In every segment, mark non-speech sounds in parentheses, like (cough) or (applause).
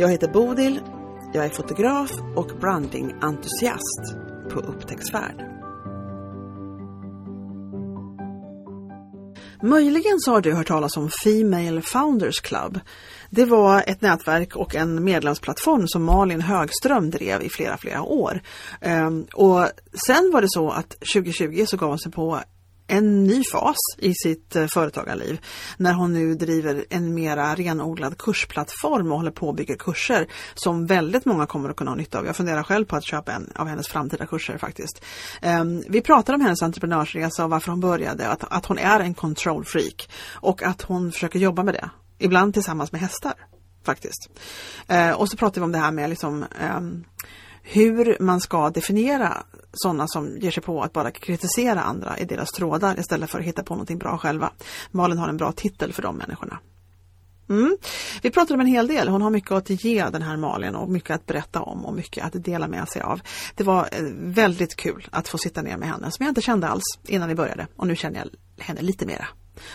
Jag heter Bodil, jag är fotograf och brandingentusiast på upptäcktsfärd. Möjligen så har du hört talas om Female Founders Club. Det var ett nätverk och en medlemsplattform som Malin Högström drev i flera, flera år. Ehm, och sen var det så att 2020 så gav hon sig på en ny fas i sitt eh, företagarliv när hon nu driver en mera renodlad kursplattform och håller på att bygga kurser som väldigt många kommer att kunna ha nytta av. Jag funderar själv på att köpa en av hennes framtida kurser faktiskt. Ehm, vi pratar om hennes entreprenörsresa och varför hon började, att, att hon är en control freak och att hon försöker jobba med det. Ibland tillsammans med hästar faktiskt. Ehm, och så pratar vi om det här med liksom ehm, hur man ska definiera sådana som ger sig på att bara kritisera andra i deras trådar istället för att hitta på någonting bra själva. Malin har en bra titel för de människorna. Mm. Vi pratar om en hel del. Hon har mycket att ge den här Malin och mycket att berätta om och mycket att dela med sig av. Det var eh, väldigt kul att få sitta ner med henne som jag inte kände alls innan vi började och nu känner jag henne lite mera.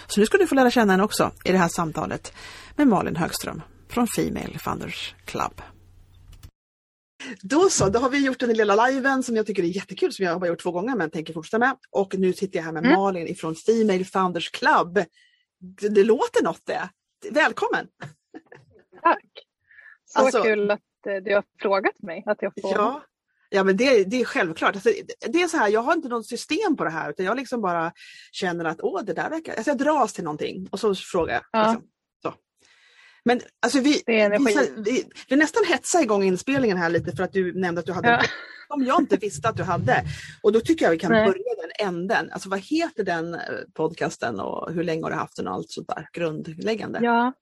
Så nu ska du få lära känna henne också i det här samtalet med Malin Högström från Female Funders Club. Då så, då har vi gjort den lilla liven som jag tycker är jättekul som jag har gjort två gånger men tänker fortsätta med. Och nu sitter jag här med mm. Malin ifrån Female Founders Club. Det, det låter något det. Välkommen! Tack! Så alltså, kul att eh, du har frågat mig. Att jag får... Ja, ja men det, det är självklart. Alltså, det är så här, jag har inte något system på det här utan jag liksom bara känner att åh det där verkar... Alltså, jag dras till någonting och så frågar jag. Ja. Liksom. Men alltså vi, vi, vi, vi nästan hetsade igång inspelningen här lite för att du nämnde att du hade ja. som jag inte visste att du hade. Och då tycker jag vi kan Nej. börja den änden. Alltså vad heter den eh, podcasten och hur länge har du haft den och allt sånt där grundläggande? Ja,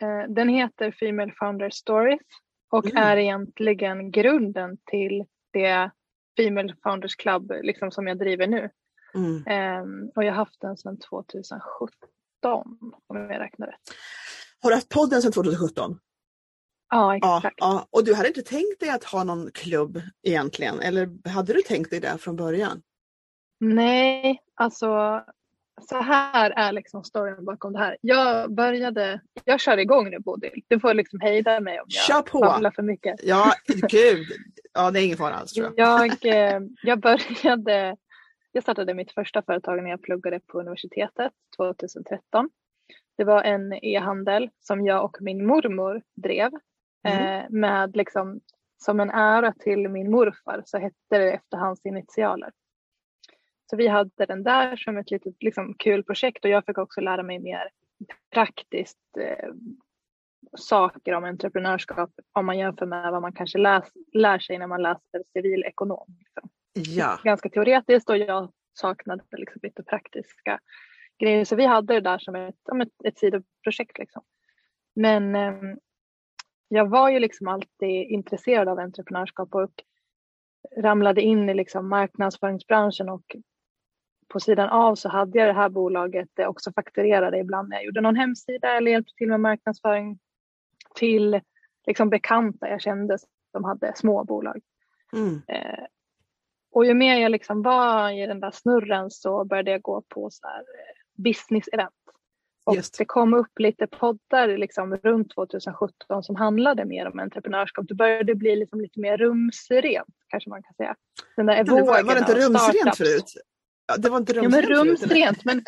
eh, den heter Female Founder Stories och mm. är egentligen grunden till det Female Founders Club liksom, som jag driver nu. Mm. Um, och jag har haft den sedan 2017 om jag räknar rätt. Har du haft podden sedan 2017? Ja, exakt. Ja, ja. Och du hade inte tänkt dig att ha någon klubb egentligen? Eller hade du tänkt dig det från början? Nej, alltså så här är liksom storyn bakom det här. Jag började, jag kör igång nu Bodil. Du får liksom hejda mig om jag Kör på. för mycket. Ja, gud. Ja, det är ingen fara alls tror jag. Jag, eh, jag började, jag startade mitt första företag när jag pluggade på universitetet 2013. Det var en e-handel som jag och min mormor drev mm. eh, med liksom som en ära till min morfar så hette det efter hans initialer. Så vi hade den där som ett litet liksom, kul projekt och jag fick också lära mig mer praktiskt eh, saker om entreprenörskap om man jämför med vad man kanske läs, lär sig när man läser civilekonom. Liksom. Ja. Ganska teoretiskt och jag saknade liksom lite praktiska grejer. Så vi hade det där som ett, som ett, ett sidoprojekt. Liksom. Men eh, jag var ju liksom alltid intresserad av entreprenörskap och ramlade in i liksom marknadsföringsbranschen och på sidan av så hade jag det här bolaget det också fakturerade ibland när jag gjorde någon hemsida eller hjälpte till med marknadsföring till liksom bekanta jag kände som hade små bolag. Mm. Eh, och ju mer jag liksom var i den där snurren så började jag gå på så här, eh, business-event. Och Just. det kom upp lite poddar liksom runt 2017 som handlade mer om entreprenörskap. Det började bli liksom lite mer rumsrent kanske man kan säga. Den där var, var det inte rumsrent förut? Ja, det var inte rumsrent, ja, men rumsrent men,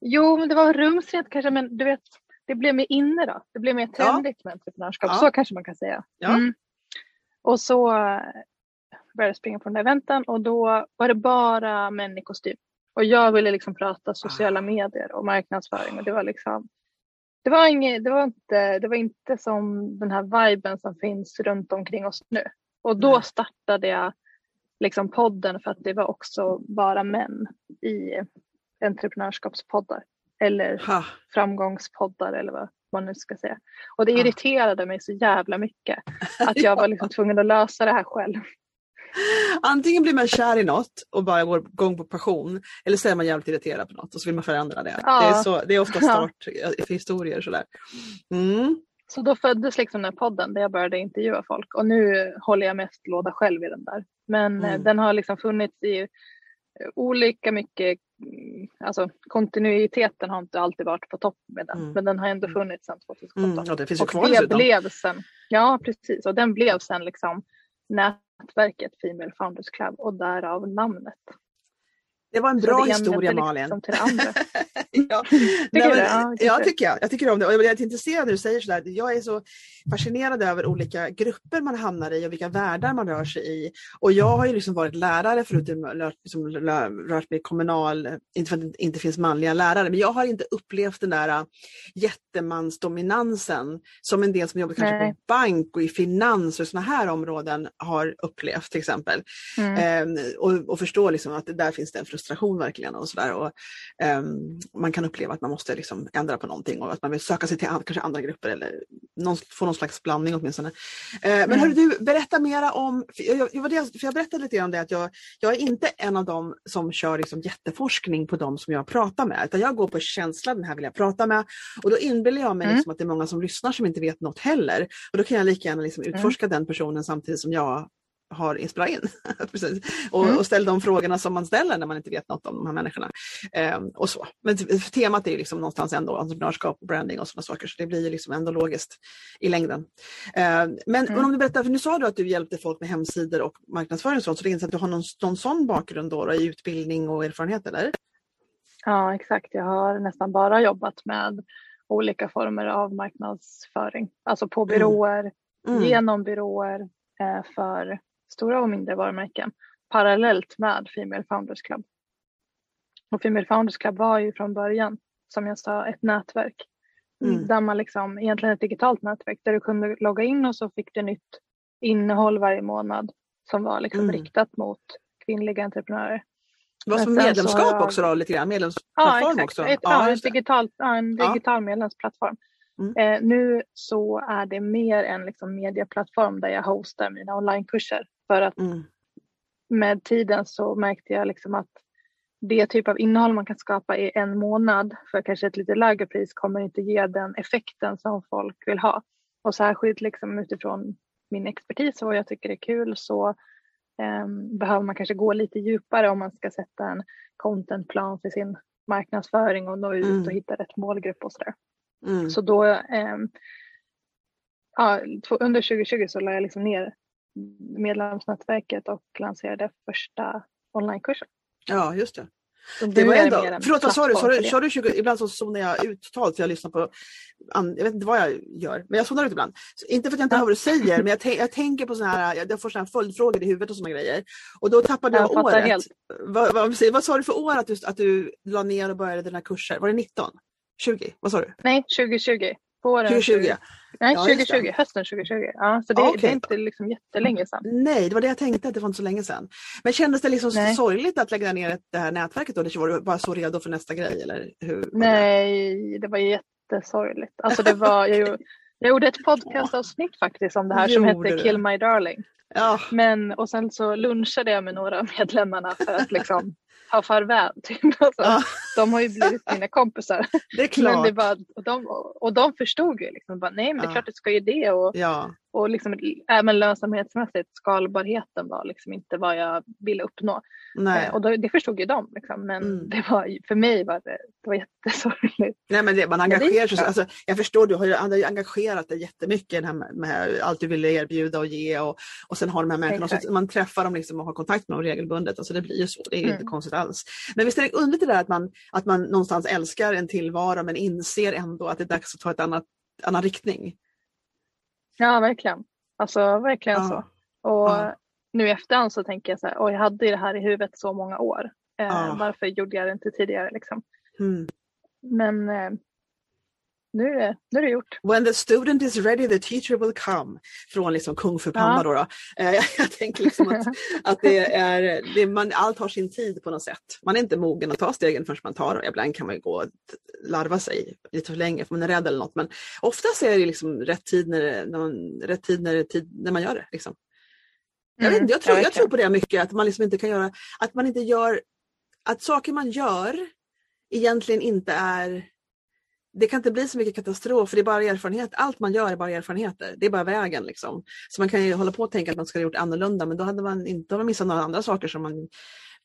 Jo, men det var rumsrent kanske men du vet, det blev mer inne då. Det blev mer trendigt ja. med entreprenörskap. Ja. Så kanske man kan säga. Ja. Mm. Och så eh, började jag springa på den där eventen och då var det bara män i kostym. Och jag ville liksom prata sociala ah. medier och marknadsföring och det var liksom det var, inget, det, var inte, det var inte som den här viben som finns runt omkring oss nu. Och då startade jag liksom podden för att det var också bara män i entreprenörskapspoddar eller ha. framgångspoddar eller vad, man nu ska säga. Och det irriterade mig så jävla mycket (laughs) att jag var liksom tvungen att lösa det här själv. Antingen blir man kär i något och bara går igång på passion eller så är man jävligt irriterad på något och så vill man förändra det. Ja. Det, är så, det är ofta start för historier sådär. Mm. Så då föddes liksom den här podden där jag började intervjua folk och nu håller jag mest låda själv i den där. Men eh, Mm. den har liksom funnits i eh, olika mycket, mm, alltså kontinuiteten har inte alltid varit på topp med den, Mm. men den har ändå funnits sedan 2017. Mm. Ja, det finns ju och kvar det blev sen, ja precis, och den blev sen liksom nätverket Female Founders Club och därav namnet. Det var en bra historia Malin. Liksom till det andra. (laughs) ja. Tycker Nej, du men, det? Ja, tycker ja, du? tycker jag. Jag tycker om det. Och jag är lite intresserad när du säger sådär. Jag är så fascinerad över olika grupper man hamnar i och vilka världar man rör sig i. Och jag har ju liksom varit lärare rört, liksom, rört mig kommunal, inte för att det inte finns manliga lärare, men jag har inte upplevt den där jättemansdominansen som en del som jobbar kanske Nej. på bank och i finans och sådana här områden har upplevt till exempel. Mm. Ehm, och, och förstå liksom att där finns det en frustration verkligen. Och så där. Och, ehm, man kan uppleva att man måste liksom ändra på någonting och att man vill söka sig till an, kanske andra grupper eller någon, få någon slags blandning åtminstone. Eh, men Mm. hörru du, berätta mera om, för jag, jag, för jag berättade lite om det att jag, jag är inte en av dem som kör liksom jätteforskning på dem som jag pratar med utan jag går på känsla, den här vill jag prata med och då inbillar jag mig Mm. liksom att det är många som lyssnar som inte vet något heller och då kan jag lika gärna liksom Mm. utforska den personen samtidigt som jag har inspelat in. (laughs) Precis. Och, Mm. och ställa de frågorna som man ställer när man inte vet något om de här människorna. Ehm, och så. Men temat är ju liksom någonstans ändå entreprenörskap, branding och sådana saker så det blir ju liksom ändå logiskt i längden. Ehm, men Mm. om du berättar, för nu sa du att du hjälpte folk med hemsidor och marknadsföring och sånt, så det är inte så att du har någon, någon sån bakgrund då, då i utbildning och erfarenhet eller? Ja, exakt. Jag har nästan bara jobbat med olika former av marknadsföring. Alltså på Mm. byråer, Mm. genom byråer eh, för stora och mindre varumärken parallellt med Female Founders Club. Och Female Founders Club var ju från början, som jag sa, ett nätverk. Mm. Där man liksom, egentligen ett digitalt nätverk där du kunde logga in och så fick du nytt innehåll varje månad som var liksom Mm. riktat mot kvinnliga entreprenörer. Det var som så medlemskap jag- också då, lite grann? Ja, Medlemsplattform exakt. också? Ett, ja, det. digitalt, ja, en Ja. digital medlemsplattform. Mm. Eh, nu så är det mer en liksom medieplattform där jag hostar mina onlinekurser. För att Mm. med tiden så märkte jag liksom att det typ av innehåll man kan skapa i en månad för kanske ett lite lägre pris kommer inte ge den effekten som folk vill ha. Och särskilt liksom utifrån min expertis och vad jag tycker är kul så ehm, behöver man kanske gå lite djupare om man ska sätta en contentplan för sin marknadsföring och nå ut Mm. och hitta rätt målgrupp och sådär. Mm. Så då ehm, ja, under 2020 så la jag liksom ner medlemsnätverket och lanserade första onlinekursen. Ja, just det. Det var ändå, en förlåt vad sa du? Sa du, sa du 20, ibland så zonar jag ut totalt jag lyssnar på, jag vet inte vad jag gör, men jag zonar ut ibland. Så inte för att jag inte hör vad du säger, men jag, jag tänker på sådana här, jag, får såna här följdfrågor i huvudet och såna grejer. Och då tappade jag, Jag året. helt. Vad, vad, vad sa du för år att du, att du la ner och började dina kurser? Var det 19? 20? Vad sa du? Nej, 2020. Våren 2020? ja. Nej, Ja, just det. 2020. Hösten 2020. Ja, så det, Ja, det okej. är inte liksom jättelänge sedan. Nej, det var det jag tänkte, att det var inte så länge sedan. Men kändes det liksom Nej. sorgligt att lägga ner det här nätverket då? Eller var du bara så redo för nästa grej? Eller hur det? Nej, det var jättesorgligt. Alltså det var, jag, gjorde, jag gjorde ett podcastavsnitt faktiskt om det här som hette? Kill My Darling. Ja, Men, och sen så lunchade jag med några av medlemmarna för att liksom ta farväl. Typ. Alltså, Ja. De har ju blivit mina kompisar. (laughs) det är klart. Men det var, och, de, och de förstod ju liksom, bara, nej men det är Ja. klart du ska ju det. Och, Ja, och liksom, även lönsamhetsmässigt, skalbarheten var liksom inte vad jag ville uppnå. nej. Eh, och då, det förstod ju de. Liksom. Men Mm. det var, för mig var det, det var jättesorgligt. Nej men det, man engagerar sig. Alltså, jag förstår, du har ju, han har ju engagerat dig jättemycket med, med allt du ville erbjuda och ge och, och sen har de här människorna, och Exakt. så, man träffar dem liksom och har kontakt med dem regelbundet. Alltså det blir ju så, det är Mm. inte konstigt alls. Men visst är det underligt det där att man, att man någonstans älskar en tillvaro men inser ändå att det är dags att ta ett annat, annan riktning. Ja, verkligen. Alltså verkligen Ja. så. Och Ja. nu i efterhand så tänker jag så här, oj jag hade det här i huvudet så många år. Eh, Ja. Varför gjorde jag det inte tidigare liksom? Mm. Men eh, nu är, nu är det gjort. When the student is ready the teacher will come. Från liksom Kung Fu Panda ja. då. då. Eh, (laughs) jag tänker liksom att, (laughs) att det är, det, man, allt har sin tid på något sätt. Man är inte mogen att ta stegen förrän man tar dem. Ibland kan man gå och larva sig lite för länge för man är rädd eller något. Men oftast är det liksom rätt tid när, när, man, rätt tid när, tid när man gör det. Liksom. Jag, vet, mm, jag, tror, jag tror på det mycket, att man liksom inte kan göra, att man inte gör, att saker man gör egentligen inte är det kan inte bli så mycket katastrof för det är bara erfarenhet. Allt man gör är bara erfarenheter. Det är bara vägen. Liksom. Så man kan ju hålla på och tänka att man skulle ha gjort annorlunda men då hade man inte man missat några andra saker som man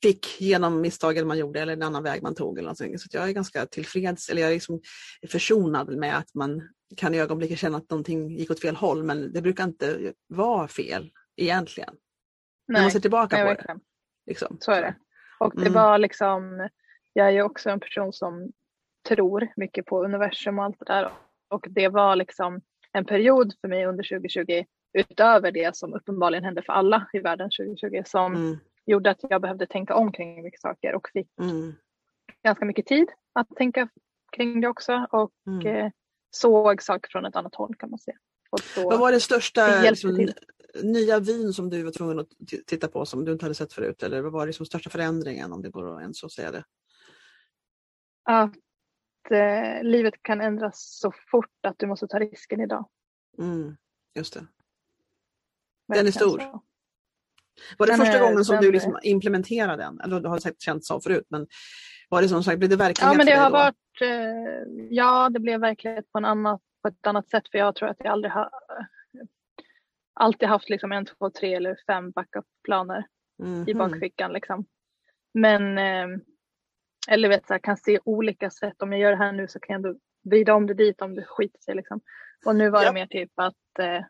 fick genom misstagen man gjorde eller en annan väg man tog. Eller någonting. Så jag är ganska tillfreds, eller jag är liksom försonad med att man kan i ögonblicket känna att någonting gick åt fel håll men det brukar inte vara fel egentligen. Nej, man ser tillbaka på det. Liksom. Så är det. Och det mm. var liksom, jag är ju också en person som tror mycket på universum och allt det där. Och det var liksom en period för mig under 2020 utöver det som uppenbarligen hände för alla i världen 2020 som mm. gjorde att jag behövde tänka om kring mycket saker och fick mm. ganska mycket tid att tänka kring det också och mm. eh, såg saker från ett annat håll kan man säga. Vad var det största liksom, nya vyn som du var tvungen att titta på som du inte hade sett förut? Eller vad var det som största förändringen om det går att ens att säga det? Att eh, livet kan ändras så fort att du måste ta risken idag. Mm, just det. Den är stor. Så. Var det den första är, gången som du liksom implementerade den? Eller du har säkert känt så förut men var det som sagt, blev det verklighet Ja men det har då? varit, eh, ja det blev verklighet på, en annat, på ett annat sätt för jag tror att jag aldrig har alltid haft liksom en, två, tre eller fem backup-planer mm. i mhm. bakfickan liksom. Men eh, eller vet, så här, kan se olika sätt. Om jag gör det här nu så kan jag ändå vrida om det dit om det skiter sig. Liksom. Och nu var ja. det mer typ att, eh,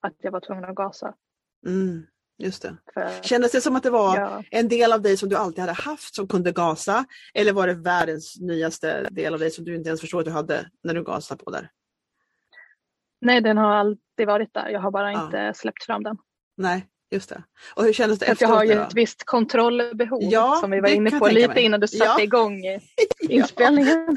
att jag var tvungen att gasa. Mm, just det. För, Kändes det som att det var ja. en del av dig som du alltid hade haft som kunde gasa? Eller var det världens nyaste del av dig som du inte ens förstod att du hade när du gasade på där? Nej, den har alltid varit där. Jag har bara ja. inte släppt fram den. Nej, Just det. Och hur kändes det efteråt? Jag har ju ett visst kontrollbehov ja, som vi var inne på lite innan du satte ja. igång (laughs) inspelningen.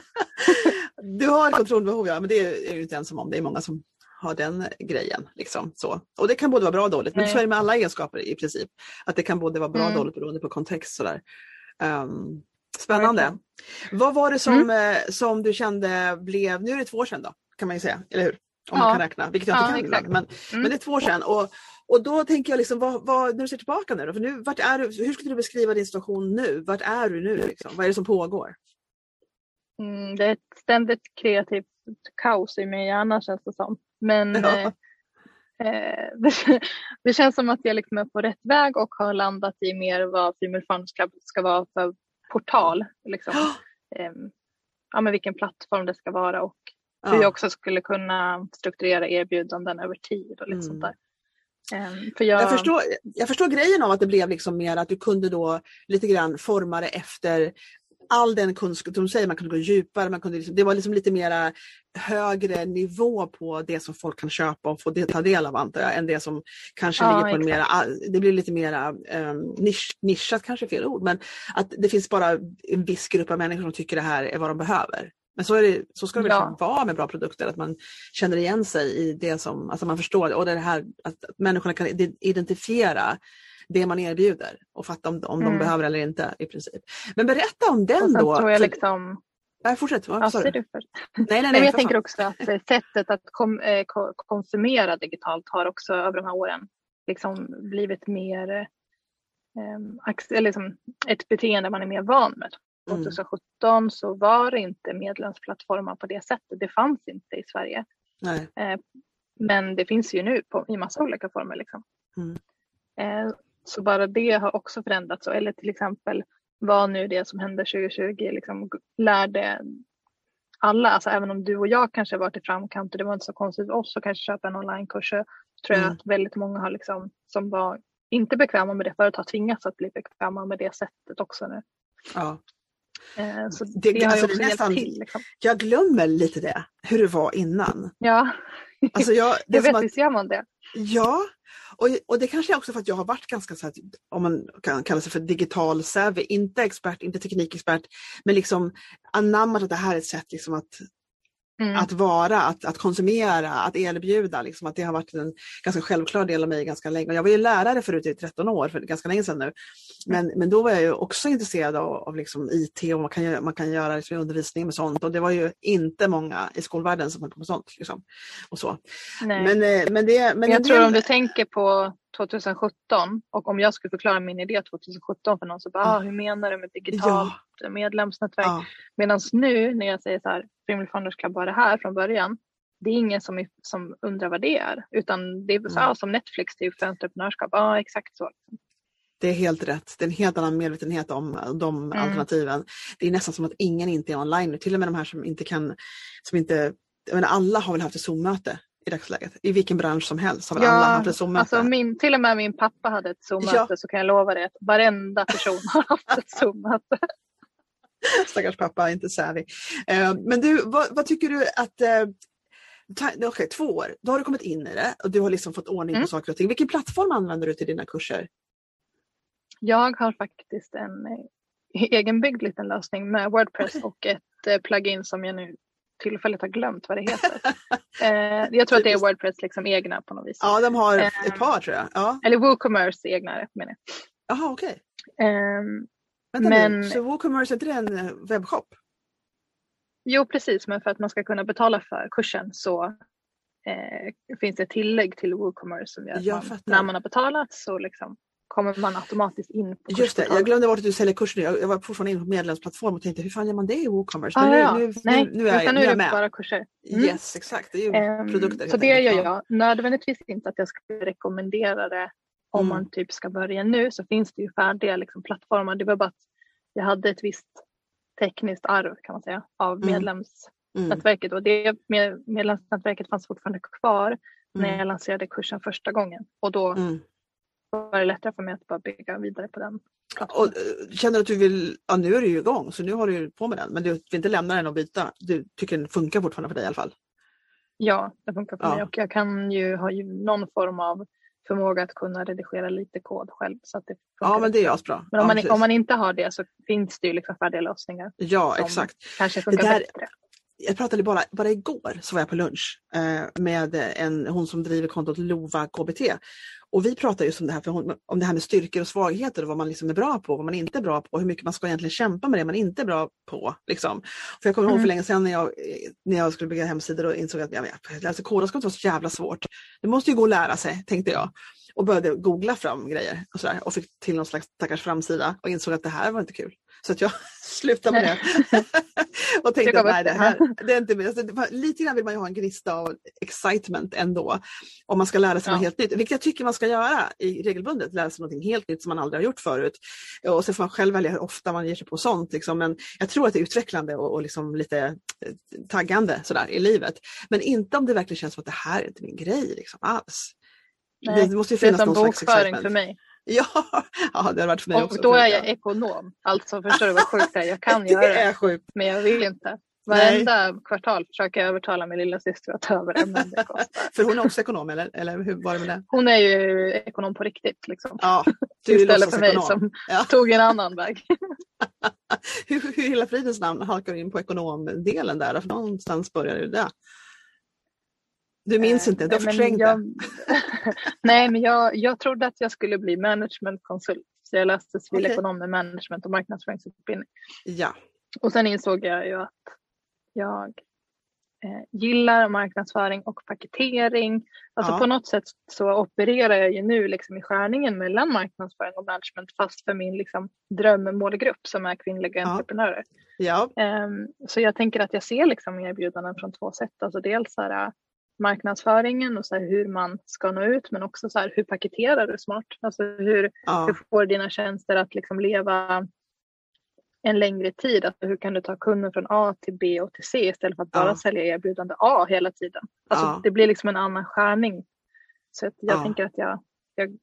(laughs) du har ett kontrollbehov ja, men det är du inte ensam om. Det är många som har den grejen. Liksom, så. Och det kan både vara bra och dåligt, men så är det med alla egenskaper i princip. Att det kan både vara bra och mm. dåligt beroende på kontext. Sådär. Um, spännande. Vad var det som, mm. Eh, som du kände blev, nu är det två år sedan då, kan man ju säga, eller hur? Om ja. man kan räkna, vilket jag inte ja, kan ibland. Men, mm. men det är två år sedan. Och, och då tänker jag, liksom, vad, vad, när du ser tillbaka nu, då, för nu vart är du, hur skulle du beskriva din situation nu? Vart är du nu? Liksom? Vad är det som pågår? Mm, det är ett ständigt kreativt kaos i min hjärna känns det som. Men (laughs) ja. eh, eh det, (laughs) det, känns som att jag liksom är på rätt väg och har landat i mer vad Female Funds Club ska vara för portal. Liksom. eh, ja, men vilken plattform det ska vara och hur jag också skulle kunna strukturera erbjudanden över tid och lite mm. sånt där. Ehm, för jag... Jag, förstår, jag förstår grejen av att det blev liksom mer att du kunde då lite grann forma det efter all den kunskap, de säger man kunde gå djupare, man kunde liksom, det var liksom lite mera högre nivå på det som folk kan köpa och få ta del av antar jag, än det som kanske ja, ligger på en mera, det blir lite mera um, nisch, nischat kanske är fel ord, men att det finns bara en viss grupp av människor som tycker det här är vad de behöver. Men så, är det, så ska det ja. vara med bra produkter, att man känner igen sig i det som, alltså man förstår och det här att människorna kan identifiera det man erbjuder och fatta om, om mm. de behöver eller inte i princip. Men berätta om den då. Tror jag liksom... Nej, fortsätt. Vad, ja, du Nej, nej, nej, nej jag tänker också att sättet att kom, eh, konsumera digitalt har också över de här åren liksom blivit mer eh, liksom ett beteende man är mer van med. 2017 mm. så var det inte medlemsplattformar på det sättet. Det fanns inte i Sverige. Eh, men det finns ju nu på, i massa olika former. Liksom. Mm. Eh, så bara det har också förändrats. Eller till exempel vad nu det som hände 2020 liksom lärde alla, alltså även om du och jag kanske varit i framkant och det var inte så konstigt för oss att kanske köpa en onlinekurs så tror jag mm. att väldigt många har liksom, som var inte bekväma med det förut har tvingats att bli bekväma med det sättet också nu. Ja. Eh, så det, det har alltså ju också nästan, till. Liksom. Jag glömmer lite det, hur det var innan. Ja, alltså jag, (laughs) det, vet visst gör man det. Ja, och, och det kanske är också för att jag har varit ganska, så här, om man kan kalla sig för digital savvy, inte expert, inte teknikexpert, men liksom anammat att det här är ett sätt liksom att Mm. Att vara, att, att konsumera, att erbjuda. Liksom, att det har varit en ganska självklar del av mig ganska länge. Jag var ju lärare förut i 13 år, för ganska länge sedan nu. Men, men då var jag ju också intresserad av, av liksom IT och man kan, man kan göra liksom undervisning med sånt. Och det var ju inte många i skolvärlden som höll på med sånt. Liksom, och så. Nej. Men, eh, men det, men jag tror om du tänker på 2017 och om jag skulle förklara min idé 2017 för någon så bara, ah, hur menar du med digitalt ja. medlemsnätverk? Ja. Medan nu när jag säger så här, Female Founders Club var det här från början, det är ingen som, som undrar vad det är utan det är så, mm. som Netflix typ för entreprenörskap, ja exakt så. Det är helt rätt. Det är en helt annan medvetenhet om de mm. alternativen. Det är nästan som att ingen inte är online nu, till och med de här som inte kan, som inte, jag menar, alla har väl haft ett Zoom-möte i dagsläget. I vilken bransch som helst har väl ja, alla haft ett Zoom-möte. Alltså min, till och med min pappa hade ett Zoom-möte ja. så kan jag lova dig att varenda person har haft ett (laughs) Zoom-möte. Stackars pappa, inte savvy. Uh, men du, vad, vad, tycker du att uh, Okej, okay, två år, då har du kommit in i det och du har liksom fått ordning på mm. saker och ting. Vilken plattform använder du till dina kurser? Jag har faktiskt en eh, egenbyggd liten lösning med Wordpress och ett plugin som jag nu tillfället har glömt vad det heter. (laughs) eh, jag tror att det är Wordpress liksom egna på något vis. Ja, de har ett eh, par tror jag. Ja. Eller WooCommerce egna menar jag. Jaha, okej. Okay. Eh, Vänta men... nu, så WooCommerce är inte det en eh, webbshop? Jo, precis, men för att man ska kunna betala för kursen så eh, finns det tillägg till WooCommerce som gör att man, när man har betalat så liksom kommer man automatiskt in på Just det, jag glömde bort att du säljer kurser. Jag, jag var fortfarande inne på medlemsplattform och tänkte hur fan gör man det i WooCommerce? Ah, nu, ja. nu, Nej, nu, nu är, utan nu är det med. bara kurser. Mm. Yes, exakt. Det är um, produkter. Så det gör jag. Nödvändigtvis inte att jag skulle rekommendera det om mm. man typ ska börja nu så finns det ju färdiga liksom, plattformar. Det var bara att jag hade ett visst tekniskt arv kan man säga av mm. medlemsnätverket mm. och det medlemsnätverket fanns fortfarande kvar när mm. jag lanserade kursen första gången och då mm var det lättare för mig att bara bygga vidare på den. Och, eh, känner du att du vill, ja nu är du ju igång så nu har du på med den men du vill inte lämna den och byta? Du tycker den funkar fortfarande för dig i alla fall? Ja, det funkar för ja. mig och jag kan ju ha någon form av förmåga att kunna redigera lite kod själv. Så att det ja men det är asbra. Men om, ja, man, om man inte har det så finns det ju liksom färdiga lösningar. Ja exakt. Kanske funkar där, bättre jag pratade bara, bara igår så var jag på lunch eh, med en, hon som driver kontot Lova KBT. Och vi pratade just om det här, för hon, om det här med styrkor och svagheter och vad man liksom är bra på, vad man inte är bra på, hur mycket man ska egentligen kämpa med det man inte är bra på. Liksom. För jag kommer mm. ihåg för länge sedan när jag, när jag skulle bygga hemsidor och insåg att ja, läsa koda ska inte vara så jävla svårt. Det måste ju gå att lära sig, tänkte jag och började googla fram grejer och, sådär, och fick till någon slags stackars framsida och insåg att det här var inte kul. Så att jag (laughs) slutade med det. (laughs) och tänkte att nej, det här (laughs) det är inte alltså, Lite grann vill man ju ha en gnista av excitement ändå. Om man ska lära sig ja. något helt nytt, vilket jag tycker man ska göra i regelbundet, lära sig något helt nytt som man aldrig har gjort förut. Och så får man själv välja hur ofta man ger sig på sånt. Liksom. Men jag tror att det är utvecklande och, och liksom lite eh, taggande sådär, i livet. Men inte om det verkligen känns som att det här är inte min grej liksom, alls. Nej, det måste ju finnas det är som bokföring för mig. (laughs) Ja, ja, det har varit för mig och också. Och då är jag ekonom. Alltså förstår du vad sjukt det är? Jag kan (laughs) göra det, är sjukt. men jag vill inte. (laughs) Varenda Nej. kvartal försöker jag övertala min lilla syster att ta över det. Men det kostar. för hon är också ekonom eller, eller hur var det med det? Hon är ju ekonom på riktigt. Liksom. Ja, du Istället för mig ekonom. som ja. tog en annan väg. hur, hur hela fridens namn halkar du in på ekonomdelen där? För någonstans börjar det där. Du minns inte, du har förträngt det. (laughs) Nej, men jag, jag trodde att jag skulle bli managementkonsult. Så jag läste civilekonom med management och marknadsföringsutbildning. Ja. Och sen insåg jag ju att jag eh, gillar marknadsföring och paketering. Alltså ja. på något sätt så opererar jag ju nu liksom i skärningen mellan marknadsföring och management fast för min liksom drömmålgrupp som är kvinnliga ja. entreprenörer. Ja. Um, så jag tänker att jag ser liksom erbjudanden från två sätt. Alltså dels så här, marknadsföringen och så hur man ska nå ut men också så hur paketerar du smart? Alltså hur, ja. hur får dina tjänster att liksom leva en längre tid? Alltså hur kan du ta kunden från A till B och till C istället för att bara ja. sälja erbjudande A hela tiden? Alltså ja. Det blir liksom en annan skärning. Så jag tänker att jag, jag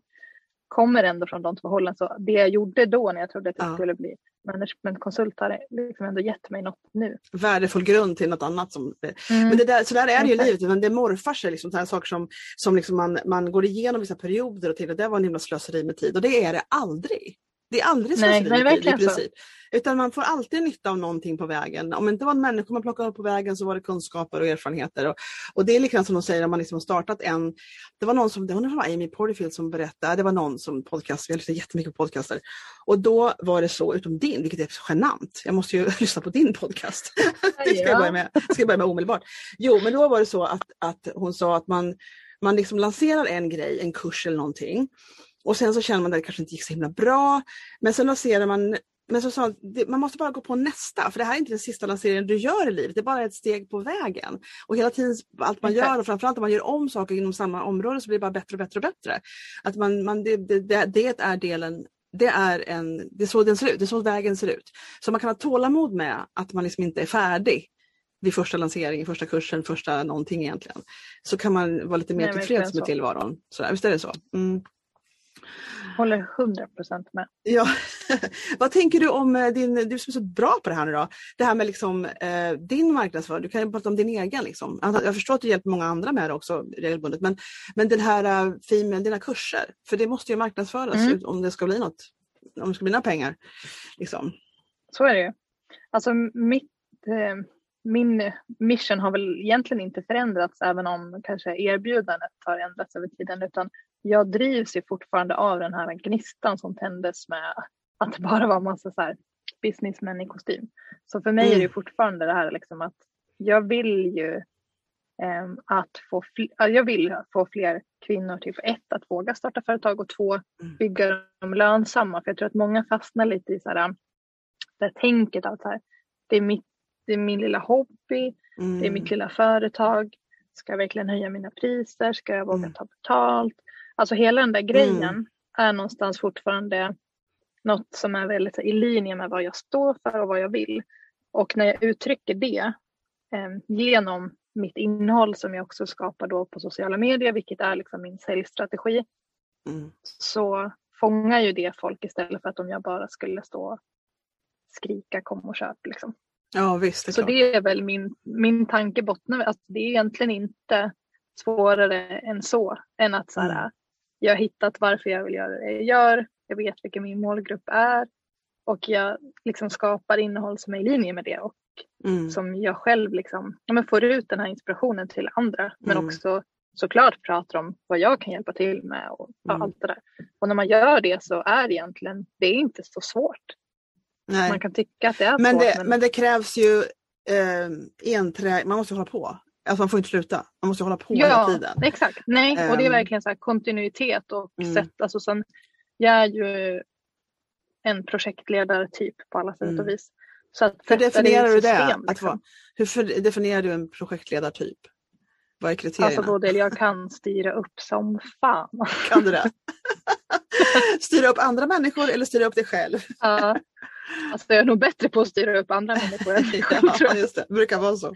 kommer ändå från de två hållen. Så det jag gjorde då när jag trodde att jag skulle bli managementkonsult har liksom ändå gett mig något nu. Värdefull grund till något annat. Som, mm. men det där, så där är det ju i livet, men det morfar sig. Liksom, här saker som, som liksom man, man går igenom vissa perioder och till och det var en himla slöseri med tid och det är det aldrig. Det är aldrig slöseri i verkligen så. princip. Utan man får alltid nytta av någonting på vägen. Om det inte var en människa man plockade upp på vägen så var det kunskaper och erfarenheter. Och, och det är likadant som de säger om man liksom har startat en, det var någon som, det var Amy Porterfield som berättade, det var någon som podcast, jag lyssnar jättemycket på podcaster. Och då var det så, utom din, vilket är genant, jag måste ju (laughs) lyssna på din podcast. (laughs) det ska jag börja med, ska jag börja med omedelbart. Jo, men då var det så att, att hon sa att man, man liksom lanserar en grej, en kurs eller någonting. Och sen så känner man att det kanske inte gick så himla bra. Men sen lanserar man men så sa man måste bara gå på nästa, för det här är inte den sista lanseringen du gör i livet, det är bara ett steg på vägen. Och hela tiden, allt man gör och framförallt om man gör om saker inom samma område så blir det bara bättre och bättre och bättre. Att man, man, det, det, det, är delen, det är, en, det är så den ser ut, det är så vägen ser ut. Så man kan ha tålamod med att man liksom inte är färdig vid första lanseringen, första kursen, första någonting egentligen. Så kan man vara lite mer Nej, tillfreds med så. tillvaron. Så, visst är det så? Mm. Håller 100 procent med. Ja. (laughs) Vad tänker du om eh, din, du som är så bra på det här nu då, det här med liksom, eh, din marknadsföring, du kan ju prata om din egen. Liksom. Jag förstår att du hjälper många andra med det också regelbundet, men, men den här uh, Female, dina kurser, för det måste ju marknadsföras Mm. ut- om det ska bli något, om det ska bli några pengar. Liksom. Så är det ju. Alltså mitt, eh, min mission har väl egentligen inte förändrats även om kanske erbjudandet har ändrats över tiden utan jag drivs ju fortfarande av den här gnistan som tändes med att det bara var massa så här businessmän i kostym. Så för mig är det Mm. fortfarande det här liksom att jag vill ju ehm, att få jag vill få fler kvinnor till för ett att våga starta företag och två Mm. bygga dem lönsamma. För jag tror att många fastnar lite i så här, det här tänket att så här, det, är mitt, det är min lilla hobby, Mm. det är mitt lilla företag. Ska jag verkligen höja mina priser? Ska jag våga Mm. ta betalt? Alltså hela den där grejen är någonstans fortfarande något som är väldigt i linje med vad jag står för och vad jag vill. Och när jag uttrycker det eh, genom mitt innehåll som jag också skapar då på sociala medier, vilket är liksom min säljstrategi, Mm. så fångar ju det folk istället för att om jag bara skulle stå och skrika kom och köp. Liksom. Ja visst, det Så klart. det är väl min, min tanke bottnar att det är egentligen inte svårare än så. Än att så här, Mm. Jag har hittat varför jag vill göra det jag gör. Jag vet vilken min målgrupp är. Och jag liksom skapar innehåll som är i linje med det. Och Mm. som jag själv liksom, ja, men får ut den här inspirationen till andra. Men Mm. också såklart pratar om vad jag kan hjälpa till med och Mm. allt det där. Och när man gör det så är det egentligen, det är inte så svårt. Nej. Man kan tycka att det är Men svårt. det, men det krävs ju eh, enträ, man måste hålla på. Alltså man får inte sluta, man måste hålla på hela Ja, tiden. exakt. Nej, och det är Ehm. verkligen så kontinuitet och Mm. sätt. Alltså sen, jag är ju en projektledare typ på alla sätt Mm. och vis. Så att Hur definierar du det? system, Att liksom. vara, hur definierar du en projektledartyp? Vad är kriterierna? Alltså Bodil, jag kan styra upp som fan. Kan du det? (laughs) (laughs) styra upp andra människor eller styra upp dig själv? Ja. Alltså jag är nog bättre på att styra upp andra människor än mig själv. (laughs) ja, just det. det brukar vara så.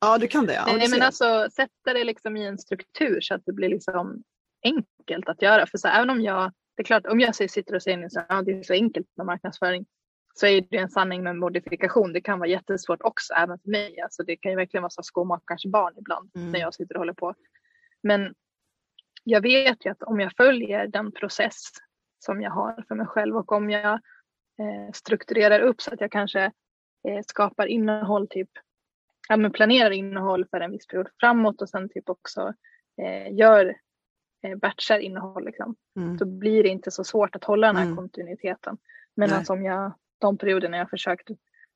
Ja, du kan det. Ja, Nej, men alltså sätta det liksom i en struktur så att det blir liksom enkelt att göra. För så här, även om jag, det är klart om jag sitter och säger nu så här, ja, det är så enkelt med marknadsföring så är det en sanning med modifikation. Det kan vara jättesvårt också även för mig. Alltså, det kan ju verkligen vara så skomakarens barn ibland Mm. när jag sitter och håller på. Men jag vet ju att om jag följer den process som jag har för mig själv och om jag strukturerar upp så att jag kanske eh, skapar innehåll, typ ja, men planerar innehåll för en viss period framåt och sen typ också eh, gör eh, batchar innehåll. Liksom. Mm. Då blir det inte så svårt att hålla den här Mm. kontinuiteten. Medan Nej. om jag, de perioderna jag försökt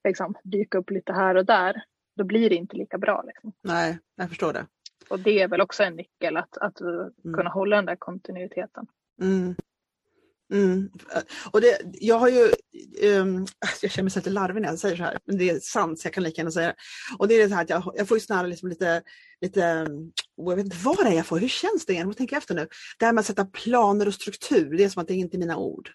liksom, dyka upp lite här och där, då blir det inte lika bra. Liksom. Nej, jag förstår det. Och det är väl också en nyckel att, att uh, kunna hålla den där kontinuiteten. Mm. Mm. Och det, jag har ju, um, jag känner mig så lite larvig när jag säger så här, men det är sant så jag kan lika gärna säga det. Och det är så här att jag, jag får ju snarare liksom lite, lite, jag vet inte vad det är jag får, hur känns det? Jag måste tänka efter nu. Det här med att sätta planer och struktur, det är som att det inte är mina ord.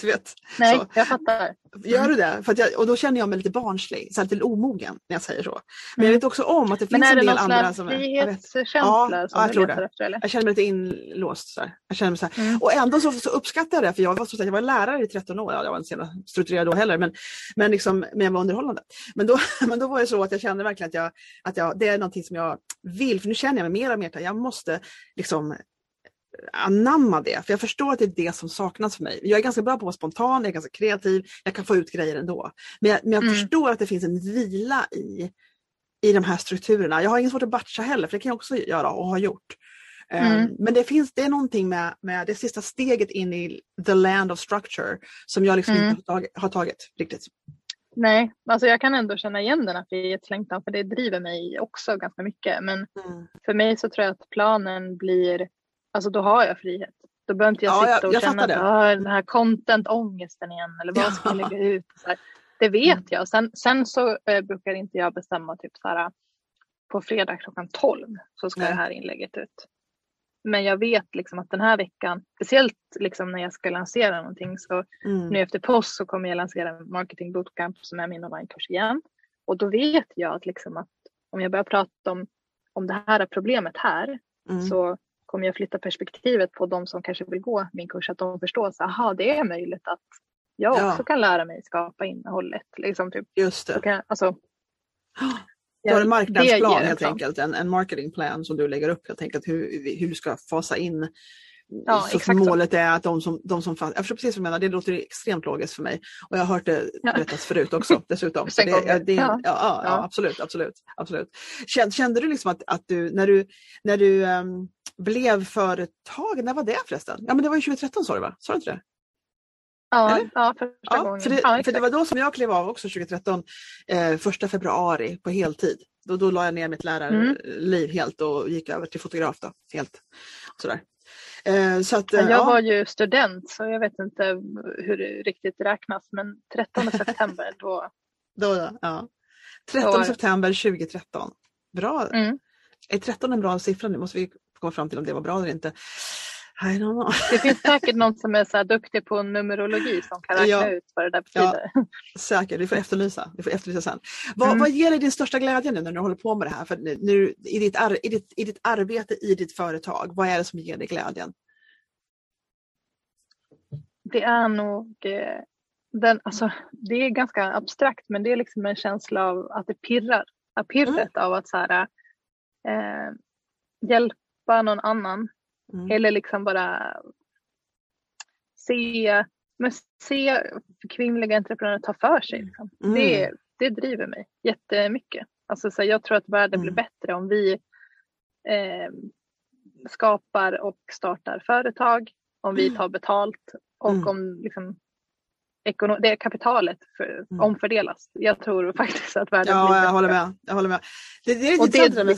Du vet, Nej, så. jag fattar. Gör du det? För jag, och då känner jag mig lite barnslig, så här lite omogen när jag säger så. Men jag Mm. vet också om att det Men finns är en det del någon andra som är... jag vet. frihetskänsla Ja, ja, jag tror det. efter? Eller? Jag känner mig lite inlåst. Så här. Jag känner mig så. Mm. Och ändå så, så uppskattar jag det, för jag var, säga, jag var lärare i 13 år. Ja, jag var inte så strukturerad då heller, men, men, liksom, men jag var underhållande. Men då, (laughs) men då var det så att jag kände verkligen att, jag, att jag, det är någonting som jag vill, för nu känner jag mig mer och mer att jag måste liksom anamma det. För jag förstår att det är det som saknas för mig. Jag är ganska bra på att vara spontan, jag är ganska kreativ, jag kan få ut grejer ändå. Men jag, men jag mm. förstår att det finns en vila i, i de här strukturerna. Jag har inget svårt att batcha heller, för det kan jag också göra och har gjort. Ehm, mm. Men det finns det är någonting med, med det sista steget in i the land of structure som jag liksom mm. inte har tagit, har tagit riktigt. Nej, alltså jag kan ändå känna igen den här frihetslängtan för det driver mig också ganska mycket. Men mm. för mig så tror jag att planen blir, alltså då har jag frihet. Då behöver inte jag ja, sitta och jag, jag känna att ah, den här content-ångesten igen eller vad ska jag lägga ut. Det vet mm. jag. Sen, sen så äh, brukar inte jag bestämma typ så här på fredag klockan 12 så ska Nej. det här inlägget ut. Men jag vet liksom att den här veckan, speciellt liksom när jag ska lansera någonting, så mm. nu efter påsk så kommer jag lansera Marketing Bootcamp som är min onlinekurs igen. Och då vet jag att, liksom att om jag börjar prata om, om det här problemet här mm. så kommer jag flytta perspektivet på de som kanske vill gå min kurs, att de förstår att aha, det är möjligt att jag ja. också kan lära mig skapa innehållet. Liksom, typ. Just det. Kan, alltså, (gasps) du har en marknadsplan helt enkelt, en, en marketingplan som du lägger upp helt enkelt hur, hur du ska fasa in Ja, så exakt målet är att de som, de som jag förstår precis vad du menar, det låter extremt logiskt för mig. Och jag har hört det berättas förut också (laughs) dessutom. Så det, det, ja. Ja, ja, absolut, absolut, absolut. Kände, kände du liksom att, att du, när du, när du um, blev företag, när var det förresten? Ja men det var ju 2013 sa du va? Sa du inte det? Ja, ja första ja, gången. För det, ja, för det var då som jag klev av också 2013, eh, första februari på heltid. Då, då la jag ner mitt lärarliv mm. helt och gick över till fotograf. Då, helt. Sådär. Eh, så att, jag ja. var ju student så jag vet inte hur det riktigt räknas men 13 (laughs) september då. då ja. 13 då september 2013. Bra. Mm. Är 13 en bra siffra? Nu måste vi komma fram till om det var bra eller inte. Det finns (laughs) säkert någon som är så duktig på numerologi som kan räkna ja. ut vad det där betyder. Ja, säkert, vi får efterlysa, vi får efterlysa sen. Vad, mm. vad ger dig din största glädje nu när du håller på med det här? För nu, i, ditt ar, i, ditt, I ditt arbete i ditt företag, vad är det som ger dig glädjen? Det är nog eh, den, alltså, det är ganska abstrakt men det är liksom en känsla av att det pirrar. Pirret mm. av att så här, eh, hjälpa någon annan Mm. Eller liksom bara se, men se kvinnliga entreprenörer ta för sig. Liksom. Mm. Det, det driver mig jättemycket. Alltså, så jag tror att världen blir mm. bättre om vi eh, skapar och startar företag, om vi tar betalt och mm. om liksom, det kapitalet för, mm. omfördelas. Jag tror faktiskt att världen ja, blir bättre. Jag håller med. Jag håller med. Det, det är och det,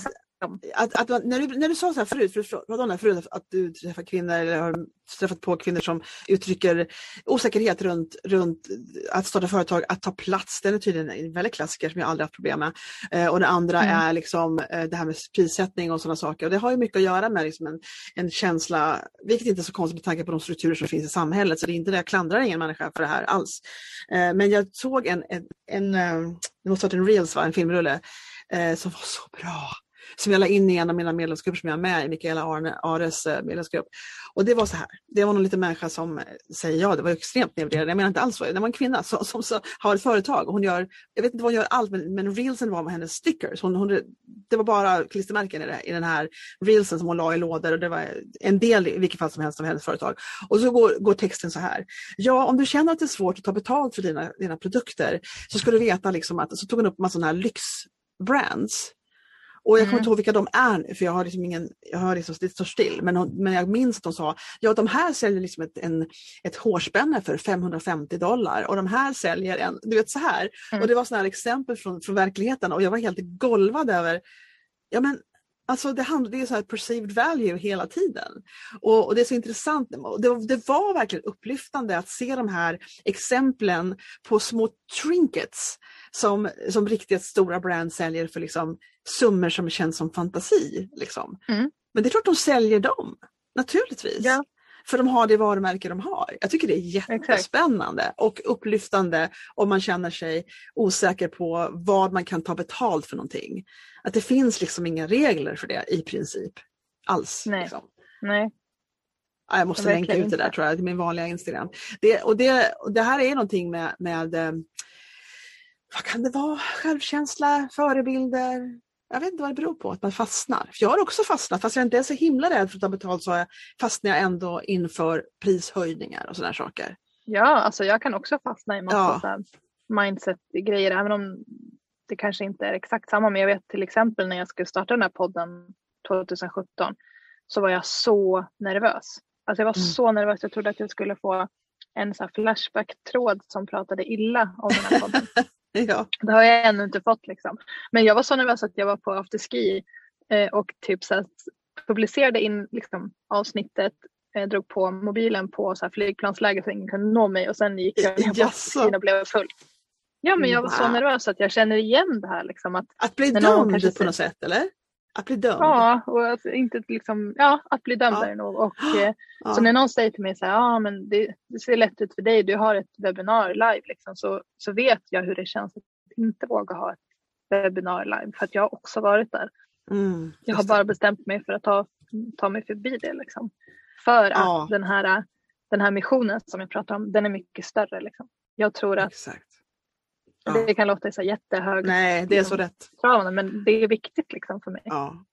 att, att, när, du, när du sa så här förut, för du pratade om det förut, att du träffar kvinnor eller har träffat på kvinnor som uttrycker osäkerhet runt, runt att starta företag, att ta plats. Den är tydligen en väldigt klassiker som jag aldrig haft problem med. Eh, och det andra mm. är liksom eh, det här med prissättning och sådana saker. Och det har ju mycket att göra med liksom en, en känsla, vilket inte är så konstigt med tanke på de strukturer som finns i samhället. Så det är inte det, jag klandrar ingen människa för det här alls. Eh, men jag såg en, en, en, en eh, det måste ha varit en reels, va? en filmrulle, eh, som var så bra som jag la in i en av mina medlemsgrupper som jag är med i, Mikaela Arne, Ares eh, medlemsgrupp. Och det var så här, det var någon liten människa som eh, säger ja, det var extremt nedvärderande, jag menar inte alls så, det var en kvinna som, som, som har ett företag och hon gör, jag vet inte vad hon gör allt, men, men reelsen var med hennes stickers. Hon, hon, det var bara klistermärken i, det, i den här reelsen som hon la i lådor och det var en del i vilket fall som helst av hennes företag. Och så går, går texten så här. Ja, om du känner att det är svårt att ta betalt för dina, dina produkter så ska du veta liksom att, så tog hon upp en massa sådana här lyxbrands och jag kommer mm. inte ihåg vilka de är för jag har liksom ingen, jag har liksom, det står still. Men, men jag minns de sa, ja de här säljer liksom ett, en, ett hårspänne för 550 dollar och de här säljer en, du vet så här. Mm. Och det var sådana exempel från, från verkligheten och jag var helt golvad över, ja men Alltså det, handlar, det är så här perceived value hela tiden. Och, och det är så intressant. Det, det, var verkligen upplyftande att se de här exemplen på små trinkets som, som riktigt stora brands säljer för liksom summor som känns som fantasi. Liksom. Mm. Men det är klart de säljer dem, naturligtvis. Ja. För de har det varumärke de har. Jag tycker det är jättespännande Exakt. och upplyftande om man känner sig osäker på vad man kan ta betalt för någonting. Att det finns liksom inga regler för det i princip. Alls. Nej. Liksom. Nej. Jag måste länka ut det där tror jag till min vanliga Instagram. Det, och det, och det här är någonting med, med eh, vad kan det vara, självkänsla, förebilder, Jag vet inte vad det beror på att man fastnar. För jag har också fastnat, fast jag inte är så himla rädd för att ta betalt så fastnar jag ändå inför prishöjningar och sådana saker. Ja, alltså jag kan också fastna i massa ja. mindset-grejer även om det kanske inte är exakt samma. Men jag vet till exempel när jag skulle starta den här podden 2017 så var jag så nervös. Alltså jag var mm. så nervös. Jag trodde att jag skulle få en Flashback-tråd som pratade illa om den här podden. (laughs) (laughs) ja. Det har jag ännu inte fått liksom. Men jag var så nervös att jag var på afterski eh, och typ så att publicerade in liksom, avsnittet, eh, drog på mobilen på så här flygplansläge så ingen kunde nå mig och sen gick jag ner på afterskin och blev full. Ja men jag var så nervös att jag känner igen det här. Liksom, att, att bli dömd på något sätt eller? Att bli dömd? Ja, och att, inte liksom, ja, att bli dömd ja. är det nog. Och, eh, ja. Så när någon säger till mig så här, ja men det, det, ser lätt ut för dig, du har ett webbinar live, liksom, så, så vet jag hur det känns att inte våga ha ett webbinar live för att jag har också varit där. Mm, jag har bara bestämt mig för att ta, ta mig förbi det. Liksom. För ja. att den här, den här missionen som jag pratar om, den är mycket större. Liksom. Jag tror att Exakt. Ja. Det kan låta så jättehögt. Nej, det är så rätt. Men det är viktigt liksom för mig. Ja.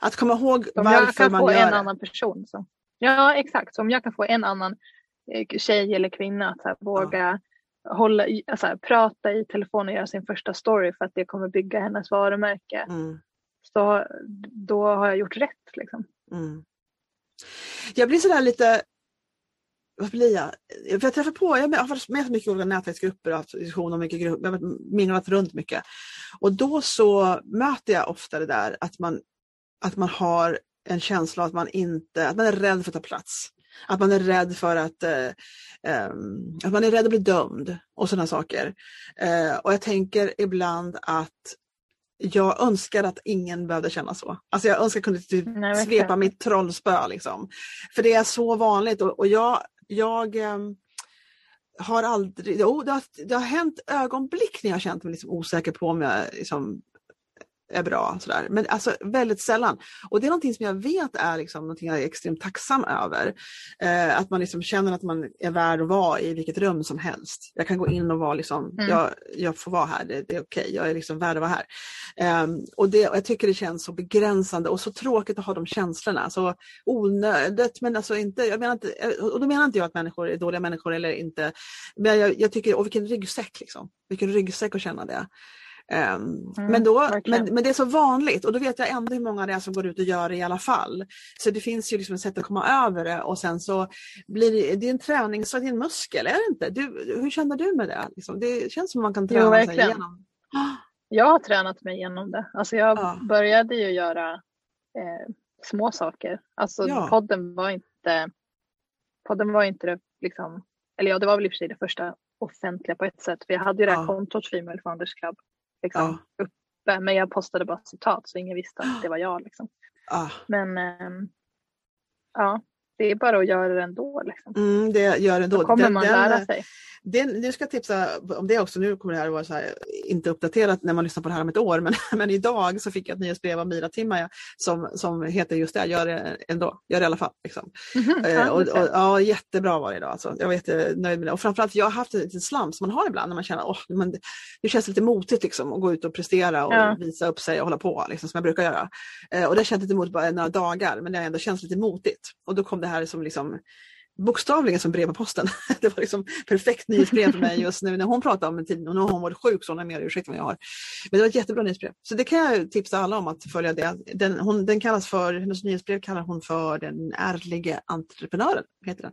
Att komma ihåg om varför man gör det. Om jag kan få en annan person. Så. Ja, exakt. Så om jag kan få en annan eh, tjej eller kvinna att här, våga ja. hålla alltså, prata i telefon och göra sin första story för att det kommer bygga hennes varumärke. Mm. Så då har jag gjort rätt. Liksom. Mm. Jag blir sådär lite vad blir jag? För jag träffar på, jag har varit med så mycket olika nätverksgrupper och haft diskussioner, mycket jag har minglat runt mycket. Och då så möter jag ofta det där att man, att man har en känsla att man inte, att man är rädd för att ta plats. Att man är rädd för att, eh, um, att man är rädd att bli dömd och sådana saker. Eh, och jag tänker ibland att jag önskar att ingen behövde känna så. Alltså jag önskar att jag kunde typ Nej, svepa mitt trollspö. Liksom. För det är så vanligt och, och jag jag eh, har aldrig, jo, det, har, det har hänt ögonblick när jag har känt mig liksom osäker på om jag liksom, är bra. Sådär. Men alltså väldigt sällan. Och det är någonting som jag vet är liksom någonting jag är extremt tacksam över. Eh, att man liksom känner att man är värd att vara i vilket rum som helst. Jag kan gå in och vara liksom, mm. jag, jag får vara här, det, det är okej, okay. jag är liksom värd att vara här. Eh, och, det, och jag tycker det känns så begränsande och så tråkigt att ha de känslorna. Så onödigt, men alltså inte, jag menar inte, och då menar inte jag att människor är dåliga människor eller inte. Men jag, jag tycker, och vilken ryggsäck liksom. Vilken ryggsäck att känna det. Um, mm, men, då, men, men, det är så vanligt och då vet jag ändå hur många det är som går ut och gör det i alla fall. Så det finns ju liksom ett sätt att komma över det och sen så blir det, det är en träning, så en muskel, är det inte? Du, hur känner du med det? Liksom, det känns som man kan träna jo, sig igenom. (gasps) Jag har tränat mig igenom det. Alltså jag ja. började ju göra eh, små saker. Alltså ja. podden var inte podden var inte det liksom, eller ja det var väl i och för sig det första offentliga på ett sätt. För jag hade ju det här ja. kontot Female Founders Club liksom, ja. uppe. Men jag postade bara citat så ingen visste att det var jag. Liksom. Ah. Men ähm, ja, det är bara att göra det ändå. Liksom. Mm, det gör det ändå. Då kommer den, man lära sig. Den, nu ska jag tipsa om det också, nu kommer det här att vara så här, inte uppdaterat när man lyssnar på det här om ett år, men, (laughs) men idag så fick jag ett nyhetsbrev av Mira Timmaja som, som heter just det, gör det ändå, gör det i alla fall. Liksom. Mm eh, och, och, ja, jättebra var det idag. Alltså. Jag var jättenöjd med det. Och framförallt, jag har haft en liten slam som man har ibland när man känner att oh, det känns lite motigt liksom, att gå ut och prestera och ja. visa upp sig och hålla på, liksom, som jag brukar göra. Eh, och det känns lite motigt bara några dagar, men det har ändå känts lite motigt. Och då kom det här som liksom bokstavligen som brev på posten. (laughs) Det var liksom perfekt nyhetsbrev för mig just nu när hon pratade om en tid och nu har hon varit sjuk så hon har mer ursäkt än jag har. Men det var ett jättebra nyhetsbrev. Så det kan jag tipsa alla om att följa det. Den, hon, den kallas för, hennes nyhetsbrev kallar hon för Den ärlige entreprenören. Heter den.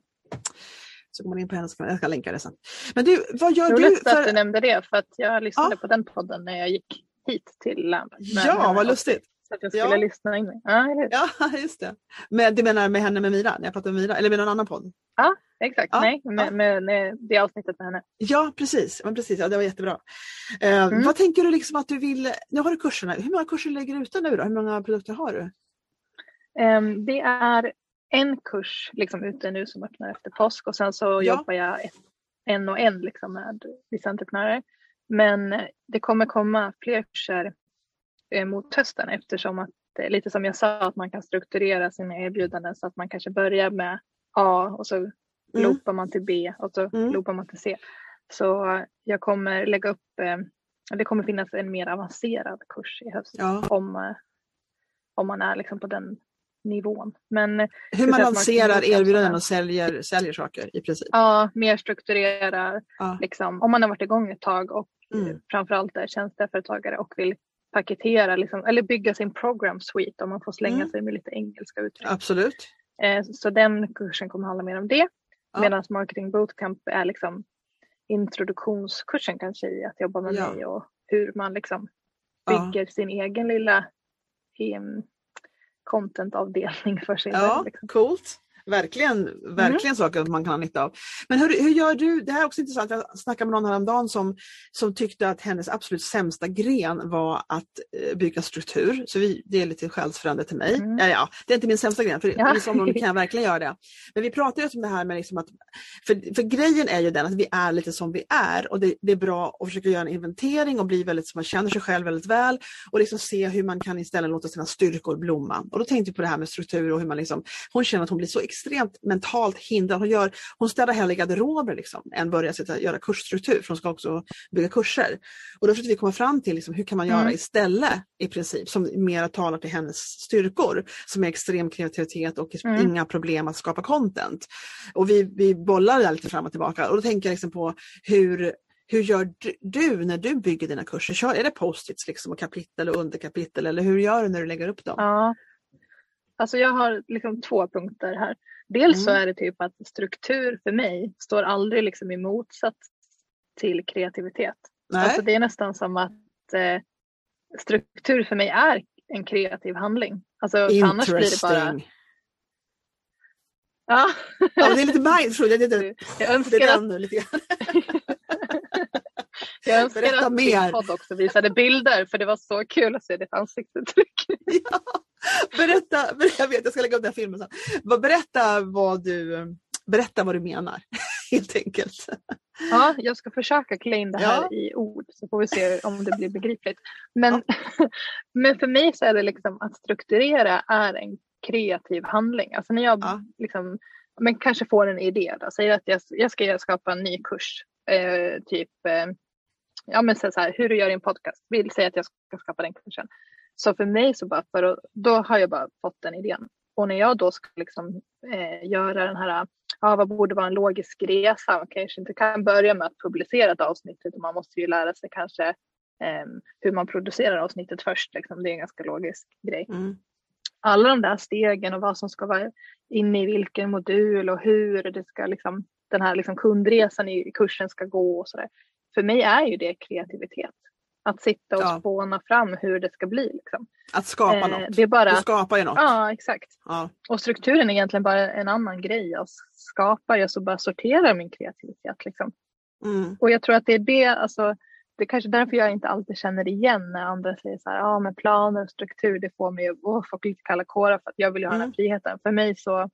Så går man in på hennes, jag ska länka det sen. Men du, vad gör Roligt du? För... att du nämnde det för att jag lyssnade ja. på den podden när jag gick hit till Lamp. Ja, vad lustigt. Så att jag skulle ja. lyssna in mig. Ja, ja, (laughs) just det. Men du menar med henne med Mira, när jag pratade med Mira, eller med någon annan podd? Ja, exakt. Ja, Nej, med, med, med, det avsnittet med henne. Ja, precis. Men precis. Ja, det var jättebra. Uh, mm. Vad tänker du liksom att du vill, nu har du kurserna, hur många kurser lägger du ute nu då? Hur många produkter har du? Um, det är en kurs liksom ute nu som öppnar efter påsk och sen så ja. jobbar jag ett, en och en liksom med entreprenörer. Men det kommer komma fler kurser Eh, mot hösten eftersom att eh, lite som jag sa att man kan strukturera sina erbjudanden så att man kanske börjar med A och så mm. loopar man till B och så mm. loopar man till C. Så jag kommer lägga upp eh, det kommer finnas en mer avancerad kurs i höst Ja. om, eh, om man är liksom på den nivån. Men eh, Hur man lanserar erbjudanden och säljer, säljer saker i princip. ja, mer strukturerar, Ja. liksom, om man har varit igång ett tag och Mm. eh, framförallt är tjänsteföretagare och vill paketera liksom, eller bygga sin program suite om man får slänga Mm. sig med lite engelska uttryck. Absolut. Eh, Så den kursen kommer handla mer om det. Ja. Medan marketing bootcamp är liksom introduktionskursen kanske i att jobba med Ja. mig och hur man liksom Ja. bygger sin egen lilla em, contentavdelning för sig Ja. Liksom. coolt. Verkligen, verkligen saker man kan ha nytta av. Men hur, hur gör du? Det här är också intressant. Jag snackade med någon häromdagen som, som tyckte att hennes absolut sämsta gren var att eh, bygga struktur. Så vi, det är lite själsfrände till mig. Mm. Ja, ja, det är inte min sämsta gren, för Ja. vissa områden kan jag verkligen göra det. Men vi pratar ju om det här med liksom att, för, för grejen är ju den att vi är lite som vi är och det, det är bra att försöka göra en inventering och bli väldigt så man känner sig själv väldigt väl och liksom se hur man kan istället låta sina styrkor blomma. Och då tänkte jag på det här med struktur och hur man liksom, hon känner att hon blir så extremt mentalt hindrad. Hon, gör, hon städar hellre garderober liksom, än börjar sitta, göra kursstruktur för hon ska också bygga kurser. Och då försökte vi komma fram till liksom, hur kan man göra Mm. istället i princip som mer talar till hennes styrkor som är extrem kreativitet och Mm. inga problem att skapa content. Och vi, vi bollar där lite fram och tillbaka och då tänker jag liksom på hur hur gör du, du när du bygger dina kurser? Kör, är det post-its liksom och kapitel och underkapitel eller hur gör du när du lägger upp dem? Ja. Alltså jag har liksom två punkter här. Dels så Mm. är det typ att struktur för mig står aldrig liksom i motsats till kreativitet. Nej? Alltså det är nästan som att eh, struktur för mig är en kreativ handling. Alltså annars blir det bara... Ja, Ja, det är lite mindful. Jag, jag, önskar att, lite grann. (laughs) jag önskar Berätta att mer. podd också visade bilder för det var så kul att se ditt ansiktsuttryck. (laughs) Ja. Berätta, ber- (laughs) jag vet jag ska lägga upp den här filmen sen. Berätta vad du, berätta vad du menar (laughs) helt enkelt. Ja, jag ska försöka klä in det här Ja. i ord så får vi se om det blir begripligt. Men, men för mig så är det liksom att strukturera är en kreativ handling. Alltså när jag Ja. liksom, men kanske får en idé, då, säger att jag, jag ska skapa en ny kurs. Eh, typ eh, ja, men så här, hur du gör en podcast. Vill säga att jag ska skapa den kursen. Så för mig så bara för att, då har jag bara fått den idén. Och när jag då ska liksom, eh, göra den här ja, vad borde vara en logisk resa? Man kanske inte kan börja med att publicera ett avsnitt utan man måste ju lära sig kanske eh, hur man producerar avsnittet först. Liksom. Det är en ganska logisk grej. Mm. Alla de där stegen och vad som ska vara inne i vilken modul och hur det ska liksom, den här liksom kundresan i kursen ska gå och sådär. För mig är ju det kreativitet. Att sitta och Ja. spåna fram hur det ska bli. Liksom. Att skapa Eh, något. det är bara- Du skapar ju något. Ja, exakt. Ja. Och strukturen är egentligen bara en annan grej. Jag skapar, jag så bara sorterar min kreativitet. Liksom. Mm. Och jag tror att det är det, alltså, det är kanske därför jag inte alltid känner igen när andra säger så här, ah, men planer och struktur det får mig att oh, få lite kalla kårar för att jag vill ju ha den Mm. här friheten. För mig så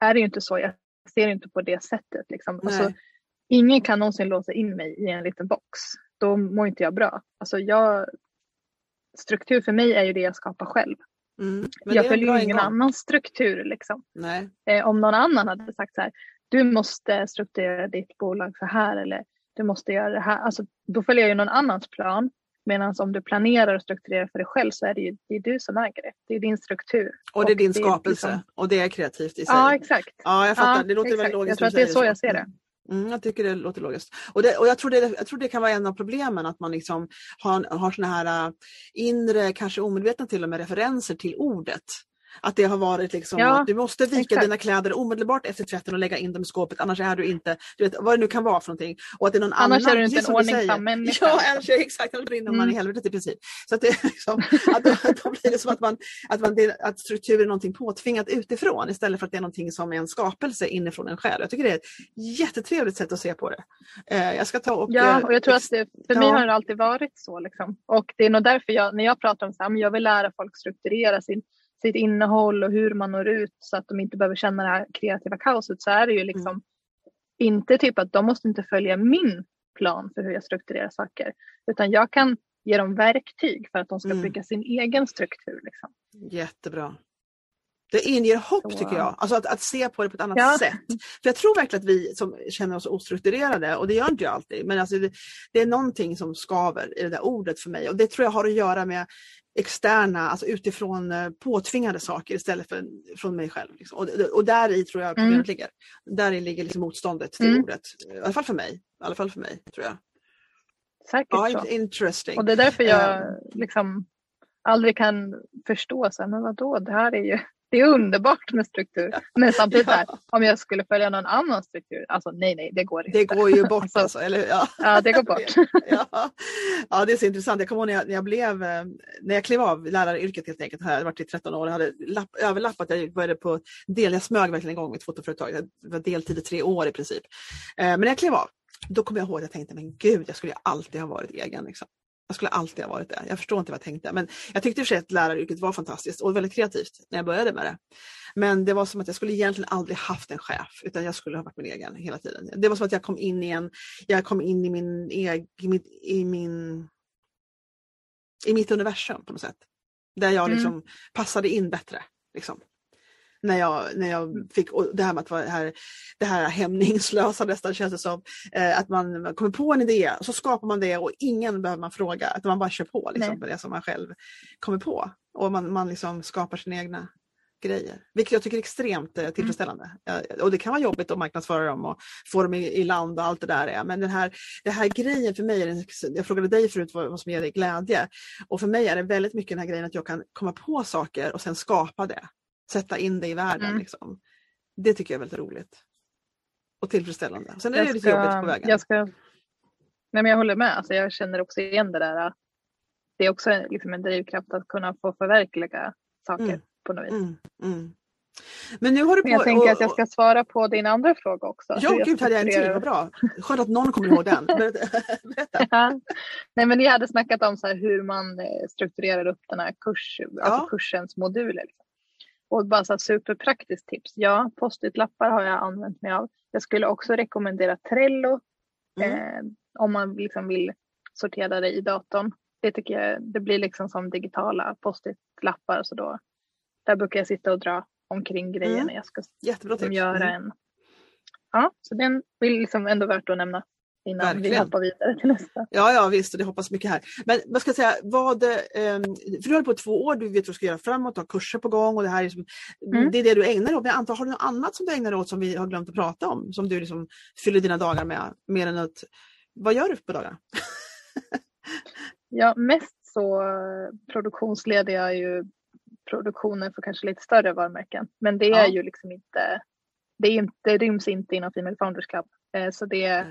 är det ju inte så, jag ser inte på det sättet. Liksom. Alltså. Ingen kan någonsin låsa in mig i en liten box. Då mår inte jag bra. Alltså, jag, struktur för mig är ju det jag skapar själv. Mm. Jag är följer ingen ingång. annan struktur. Liksom. Eh, om någon annan hade sagt så här, du måste strukturera ditt bolag så här eller du måste göra det här. Alltså, då följer jag ju någon annans plan. Medan om du planerar och strukturerar för dig själv så är det ju det är du som äger det. Det är din struktur. Och det är Och din det är skapelse liksom- och det är kreativt i sig. Ja, exakt. Ja, jag fattar. Ja, det låter exakt. väldigt logiskt. Jag tror att det är så jag ser det. Mm, jag tycker det låter logiskt. Och, det, och jag, tror det, jag tror det kan vara en av problemen att man liksom har, har såna här äh, inre, kanske omedvetna till och med, referenser till ordet. Att det har varit liksom Ja, att du måste vika exakt. dina kläder omedelbart efter tvätten och lägga in dem i skåpet annars är du inte, du vet vad det nu kan vara för någonting. Och att det är någon Annars annan, är du inte en ordningsam människa. Ja, annars, exakt, annars brinner man Mm. i helvetet i princip. Så att, det, är liksom, att, då, (laughs) blir det som att, man, att, man, att struktur är någonting påtvingat utifrån istället för att det är någonting som är en skapelse inifrån en själv. Jag tycker det är ett jättetrevligt sätt att se på det. Eh, jag ska ta och... Ja, eh, och jag tror att det, för mig ja. har det alltid varit så. Liksom. Och det är nog därför jag, när jag pratar om så här, jag vill lära folk strukturera sin, sitt innehåll och hur man når ut så att de inte behöver känna det här kreativa kaoset så är det ju liksom Mm. inte typ att de måste inte följa min plan för hur jag strukturerar saker. Utan jag kan ge dem verktyg för att de ska Mm. bygga sin egen struktur. Liksom. Jättebra. Det inger hopp Så- tycker jag, alltså att, att se på det på ett annat Ja. sätt. För jag tror verkligen att vi som känner oss ostrukturerade, och det gör inte jag alltid, men alltså det, det är någonting som skaver i det där ordet för mig och det tror jag har att göra med externa, alltså utifrån eh, påtvingade saker istället för från mig själv. Liksom. Och, och där i tror jag problemet Mm. ligger. Där ligger liksom motståndet till Mm. ordet. I alla fall för mig. I alla fall för mig, tror jag. Säkert Ja, så. interesting. Och det är därför jag Eh. liksom aldrig kan förstå, så här, men vadå, det här är ju det är underbart med struktur. Men samtidigt, här, om jag skulle följa någon annan struktur, alltså nej, nej, det går inte. Det går ju bort Alltså, alltså, eller hur? Ja. Ja, det går bort. (laughs) ja. ja, det är så intressant. Jag kommer ihåg när jag, när jag blev, eh, när jag klev av läraryrket helt enkelt, här, jag varit i 13 år, jag hade lapp, överlappat, jag började på del, jag smög verkligen igång med ett fotoföretag, det var deltid i tre år i princip. Eh, men när jag klev av, då kom jag ihåg att jag tänkte, men gud, jag skulle ju alltid ha varit egen. Liksom. Jag skulle alltid ha varit det. Jag förstår inte vad jag tänkte. Men jag tyckte i och för sig att läraryrket var fantastiskt och väldigt kreativt när jag började med det. Men det var som att jag skulle egentligen aldrig haft en chef utan jag skulle ha varit min egen hela tiden. Det var som att jag kom in i en, jag kom in i min egen, i i min, i mitt universum på något sätt. Där jag Mm. liksom passade in bättre. Liksom. När jag, när jag fick, det här med att vara det här, det här hämningslösa nästan känns det som. Eh, att man, kommer på en idé så skapar man det och ingen behöver man fråga. Att man bara kör på liksom, med det som man själv kommer på. Och man, man liksom skapar sina egna grejer. Vilket jag tycker är extremt eh, tillfredsställande. Eh, och det kan vara jobbigt att marknadsföra dem och få dem i, i land och allt det där. Är. Men den här, det här grejen för mig, är den, jag frågade dig förut vad, vad som ger dig glädje. Och för mig är det väldigt mycket den här grejen att jag kan komma på saker och sen skapa det. Sätta in det i världen. Mm. Liksom. Det tycker jag är väldigt roligt. Och tillfredsställande. Sen är det Jag lite jobbigt på vägen. Jag, ska, nej, men jag håller med, alltså, jag känner också igen det där. Det är också en- liksom en drivkraft att kunna få förverkliga saker Mm. på något vis. Mm, mm. Men nu har du på... Men jag tänker och- att jag ska svara på din andra fråga också. Ja, jag gud hade jag en till, vad bra. Skönt att någon kommer ihåg den. (laughs) Ja. Nej men ni hade snackat om så hur man eh, strukturerar upp den här kurs, alltså kursens moduler. Och bara så superpraktiskt tips. Ja, post-it-lappar har jag använt mig av. Jag skulle också rekommendera Trello Mm. eh, om man liksom vill sortera det i datorn. Det tycker jag, det blir liksom som digitala post-it-lappar. Så då, där brukar jag sitta och dra omkring grejer Mm. när jag ska Jättebra liksom tips. göra Mm. en. Ja, så den vill liksom ändå värt att nämna innan vi Verkligen. hoppar vidare till nästa. Ja, ja visst, och det hoppas mycket här. Men vad ska jag säga, vad, ehm, för du har på i två år, du vet vad du ska göra framåt, du har kurser på gång och det här är, som, Mm. det, är det du ägnar dig åt. Men jag antar, har du något annat som du ägnar dig åt som vi har glömt att prata om? Som du liksom fyller dina dagar med? Mer än att, vad gör du på dagarna? Ja, mest så produktionsleder jag ju produktionen för kanske lite större varumärken. Men det är Ja. ju liksom inte, det, är inte, det ryms inte inom Female Founders Club. Eh, Så det.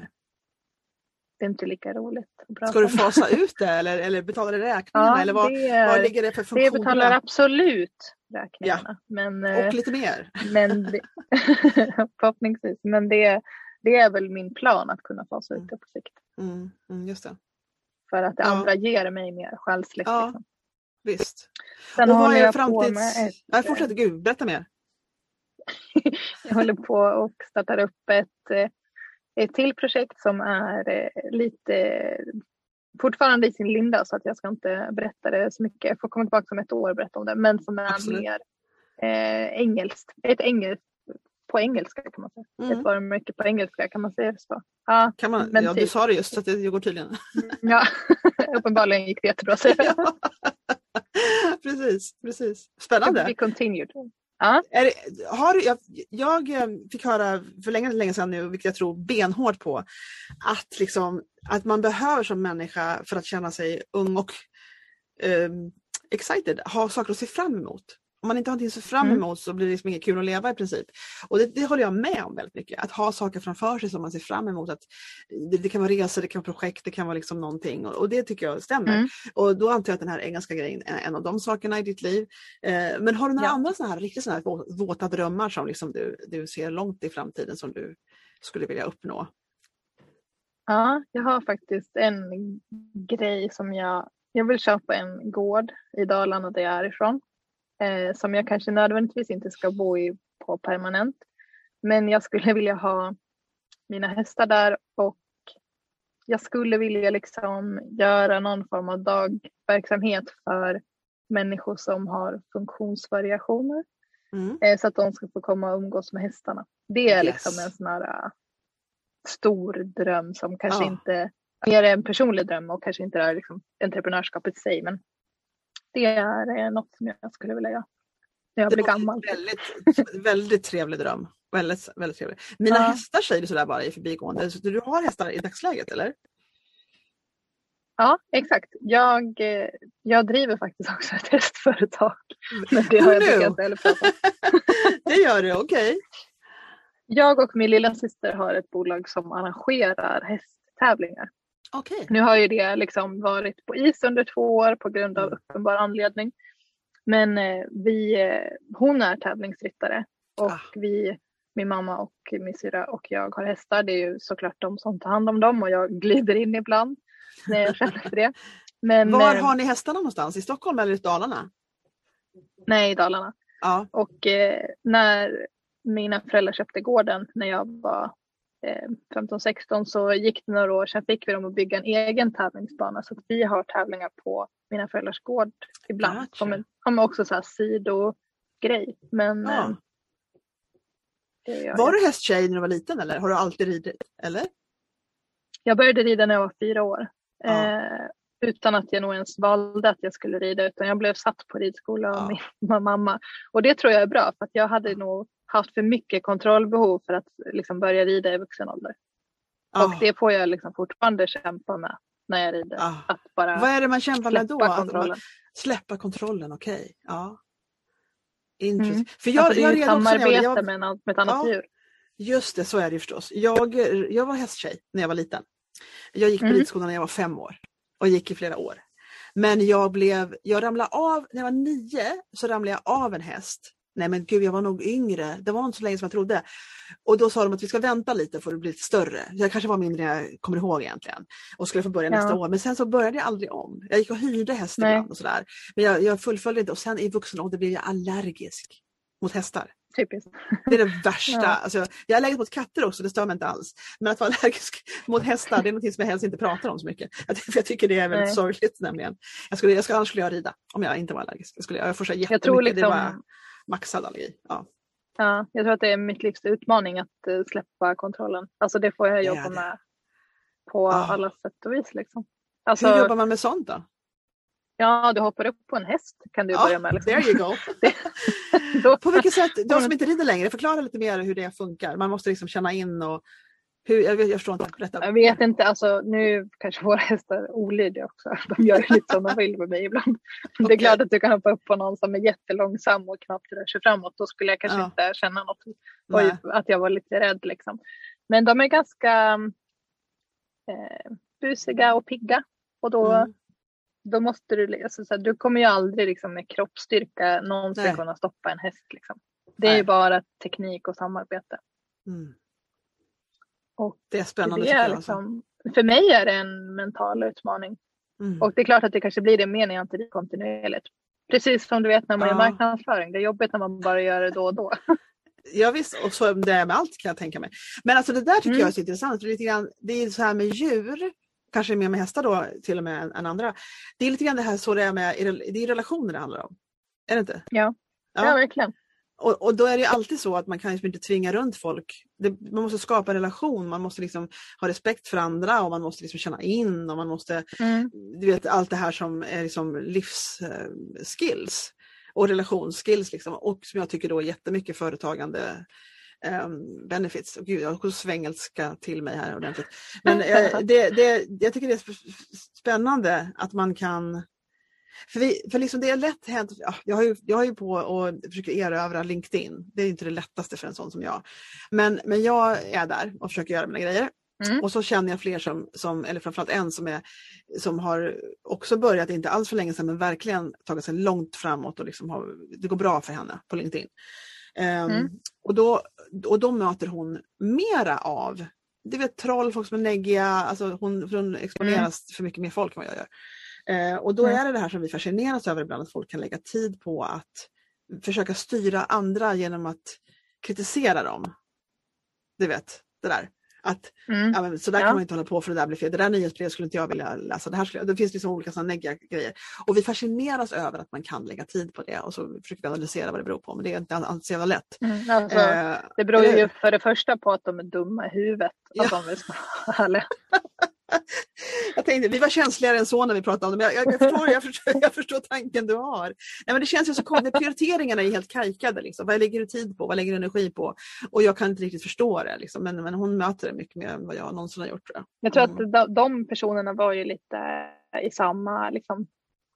Det är inte lika roligt Ska du fasa (laughs) ut det eller, eller betalar det räkningarna? Ja, eller vad, det, vad ligger det för det funktioner? betalar absolut räkningarna. Men, eh, Och lite mer? men det, (laughs) förhoppningsvis. Men det, det är väl min plan att kunna fasa ut det på sikt. Mm, mm, just det. För att det Ja. andra ger mig mer själsligt. Ja. Liksom. Visst. Sen och vad är framtids... ett, Nej, fortsätt, gud, berätta mer. (laughs) Jag håller på och startar upp ett, eh, ett till projekt som är eh, lite fortfarande i sin linda så att jag ska inte berätta det så mycket. Jag får komma tillbaka om ett år och berätta om det. Men som är Absolut. mer eh, engelskt. Ett engelskt på engelska kan man säga. Mm. Ett varumärke på engelska kan man säga så. Ja, Kan man, men ja, du typ. sa det just, så det går tydligen. ja. (laughs) uppenbarligen gick det jättebra. (laughs) Ja. precis, precis. Spännande. we continued. Är har, jag, jag eh, fick höra för länge, länge sedan nu, vilket jag tror benhårt på, att, liksom, att man behöver som människa för att känna sig ung och um, excited, ha saker att se fram emot. Om man inte har någonting att se fram Mm. emot så blir det liksom inget kul att leva i princip. Och det, det håller jag med om väldigt mycket. Att ha saker framför sig som man ser fram emot. Att det, det kan vara resor, det kan vara projekt, det kan vara liksom någonting. Och, och det tycker jag stämmer. Mm. Och då antar jag att den här engelska grejen är en av de sakerna i ditt liv. Eh, men har du några Ja. andra såna här riktigt såna här vå- våta drömmar som liksom du, du ser långt i framtiden som du skulle vilja uppnå? Ja, jag har faktiskt en grej som jag, jag vill köpa en gård i Dalarna där jag är ifrån. Eh, som jag kanske nödvändigtvis inte ska bo i på permanent. Men jag skulle (laughs) vilja ha mina hästar där och jag skulle vilja liksom göra någon form av dagverksamhet för människor som har funktionsvariationer. Mm. Eh, så att de ska få komma och umgås med hästarna. Det är Yes. liksom en sån här äh, stor dröm som kanske Ja. inte mer är en personlig dröm och kanske inte är liksom entreprenörskapet i sig. Men det är något som jag skulle vilja göra när jag Det blir gammal. Väldigt, väldigt trevlig dröm. Väldigt, väldigt trevlig. Mina Ja. hästar säger du sådär bara i förbigående. Så du har hästar i dagsläget eller? Ja, exakt. Jag, eh, jag driver faktiskt också ett hästföretag. Men det har jag inte heller. (laughs) Det gör du, okej. Jag och min lilla syster har ett bolag som arrangerar hästtävlingar. Okej. Nu har ju det liksom varit på is under två år på grund av Mm. uppenbar anledning. Men eh, vi, eh, hon är tävlingsryttare och Ah. vi, min mamma och min syra och jag har hästar. Det är ju såklart de som tar hand om dem och jag glider in ibland när jag känner för det. Men Var eh, har ni hästarna någonstans? I Stockholm eller i Dalarna? nej, i Dalarna. Ja. Och eh, när mina föräldrar köpte gården när jag var 15-16 så gick det några år, sen fick vi dem att bygga en egen tävlingsbana så att vi har tävlingar på mina föräldrars gård ibland. Gotcha. Som, en, som också så här sidogrej. Men Ja. eh, det Var jag. du hästtjej när du var liten eller har du alltid ridit? Eller? jag började rida när jag var fyra år. Ja. Eh, utan att jag nog ens valde att jag skulle rida utan jag blev satt på ridskola av Ja. min mamma. Och det tror jag är bra för att jag hade nog haft för mycket kontrollbehov för att liksom börja rida i vuxen ålder. Ja. Och det får jag liksom fortfarande kämpa med när jag rider. Ja. Att bara Vad är det man kämpar med då? kontrollen. Släppa kontrollen, okej. Ja. Intressant. Mm. För jag, alltså, jag också jag, samarbete jag, med, en, ann- med ett annat Ja. djur. Just det, så är det förstås. Jag, jag var hästtjej när jag var liten. Jag gick på Mm. ridskolan när jag var fem år och gick i flera år. Men jag blev, jag ramlade av, när jag var nio så ramlade jag av en häst. Nej men gud, jag var nog yngre. Det var inte så länge som jag trodde. Och då sa de att vi ska vänta lite för att bli lite större. Jag kanske var mindre än jag kommer ihåg egentligen. Och skulle få börja Ja. nästa år. Men sen så började jag aldrig om. Jag gick och hyrde häst Nej. ibland och sådär. Men jag, jag fullföljde inte och sen i vuxen ålder blev jag allergisk mot hästar. Typiskt. Det är det värsta. (laughs) Ja. Alltså, jag är allergisk mot katter också, det stör mig inte alls. Men att vara (laughs) allergisk mot hästar, det är något som jag helst inte pratar om så mycket. (laughs) Jag, jag tycker det är väldigt Nej. sorgligt nämligen. Jag skulle, jag skulle, annars skulle jag rida om jag inte var allergisk. Jag, skulle, jag Jag tror det liksom, var maxad allergi. Ja. ja, jag tror att det är mitt livs utmaning att eh, släppa kontrollen. Alltså det får jag jobba med på Ja. alla sätt och vis. Liksom. Alltså, Hur jobbar man med sånt då? Ja, du hoppar upp på en häst kan du Ja, börja med. Liksom. there you go. (laughs) Då, På vilket sätt, de som inte rider längre, förklara lite mer hur det funkar. Man måste liksom känna in och hur, jag, vet- jag förstår inte, berätta. jag vet inte, alltså, nu kanske våra hästar är olydiga också. De gör lite som de vill med mig ibland. Det Okej. är klart att du kan hoppa upp på någon som är jättelångsam och knappt rör sig framåt. Då skulle jag kanske Ja. inte känna något. Oj, att jag var lite rädd liksom. Men de är ganska eh, busiga och pigga. Och då, Mm. då måste du, alltså, så här, du kommer ju aldrig liksom, med kroppsstyrka någonsin Nej. kunna stoppa en häst. Liksom. Det är ju bara teknik och samarbete. Mm. Och Det är spännande det är. Alltså. liksom, för mig är det en mental utmaning. Mm. Och det är klart att det kanske blir det mer när jag inte rider kontinuerligt. Precis som du vet när man Ja. gör marknadsföring. Det är jobbigt när man bara gör det då och då. (laughs) Ja visst, och så det är med allt kan jag tänka mig. Men alltså det där tycker Mm. jag är så intressant. För lite grann, det är så här med djur, kanske mer med hästar då till och med än andra. Det är lite grann det här så det är med, det är relationer det handlar om. Är det inte? Ja, Ja. ja verkligen. Och, och då är det alltid så att man kan liksom inte tvinga runt folk. Det, man måste skapa en relation, man måste liksom ha respekt för andra och man måste liksom känna in och man måste, Mm. du vet allt det här som är liksom livsskills och relationsskills liksom. Och som jag tycker då är jättemycket företagande um, benefits. Och gud, jag har svengelska till mig här ordentligt. Men eh, (laughs) det, det, jag tycker det är sp- spännande att man kan för, vi, för liksom det är lätt hänt, ja, jag har ju, jag har ju på och försöker erövra LinkedIn. Det är inte det lättaste för en sån som jag. Men, men jag är där och försöker göra mina grejer. Mm. Och så känner jag fler som, som eller framförallt en som, är, som har också börjat, inte alls för länge sedan, men verkligen tagit sig långt framåt och liksom har, det går bra för henne på LinkedIn. Ehm, Mm. och, då, och då möter hon mera av, du vet troll, folk som är neggiga, alltså hon, hon exponeras för mycket mer folk än vad jag gör. Eh, och då är det det här som vi fascineras över ibland, att folk kan lägga tid på att försöka styra andra genom att kritisera dem. Du vet, det där. Att Mm. ja, men så där Ja. kan man inte hålla på för det där blir fel. Det där nyhetsbrevet skulle inte jag vilja läsa. Det, här skulle, det finns liksom olika sådana negativa grejer. Och vi fascineras över att man kan lägga tid på det och så försöker vi analysera vad det beror på. Men det är inte alltid så jävla lätt. Mm. Alltså, Eh, det beror ju hur? för det första på att de är dumma i huvudet. Ja. Att de vill vara ärliga. (laughs) Jag tänkte, vi var känsligare än så när vi pratade om det, men jag, jag, förstår, jag, förstår, (laughs) jag förstår tanken du har. Nej, men det känns ju så konstigt, prioriteringarna är helt kajkade. Liksom. Vad lägger du tid på? Vad lägger du energi på? Och jag kan inte riktigt förstå det, liksom. men, men hon möter det mycket mer än vad jag någonsin har gjort. Tror jag. Jag tror Mm. att de, de personerna var ju lite i samma liksom,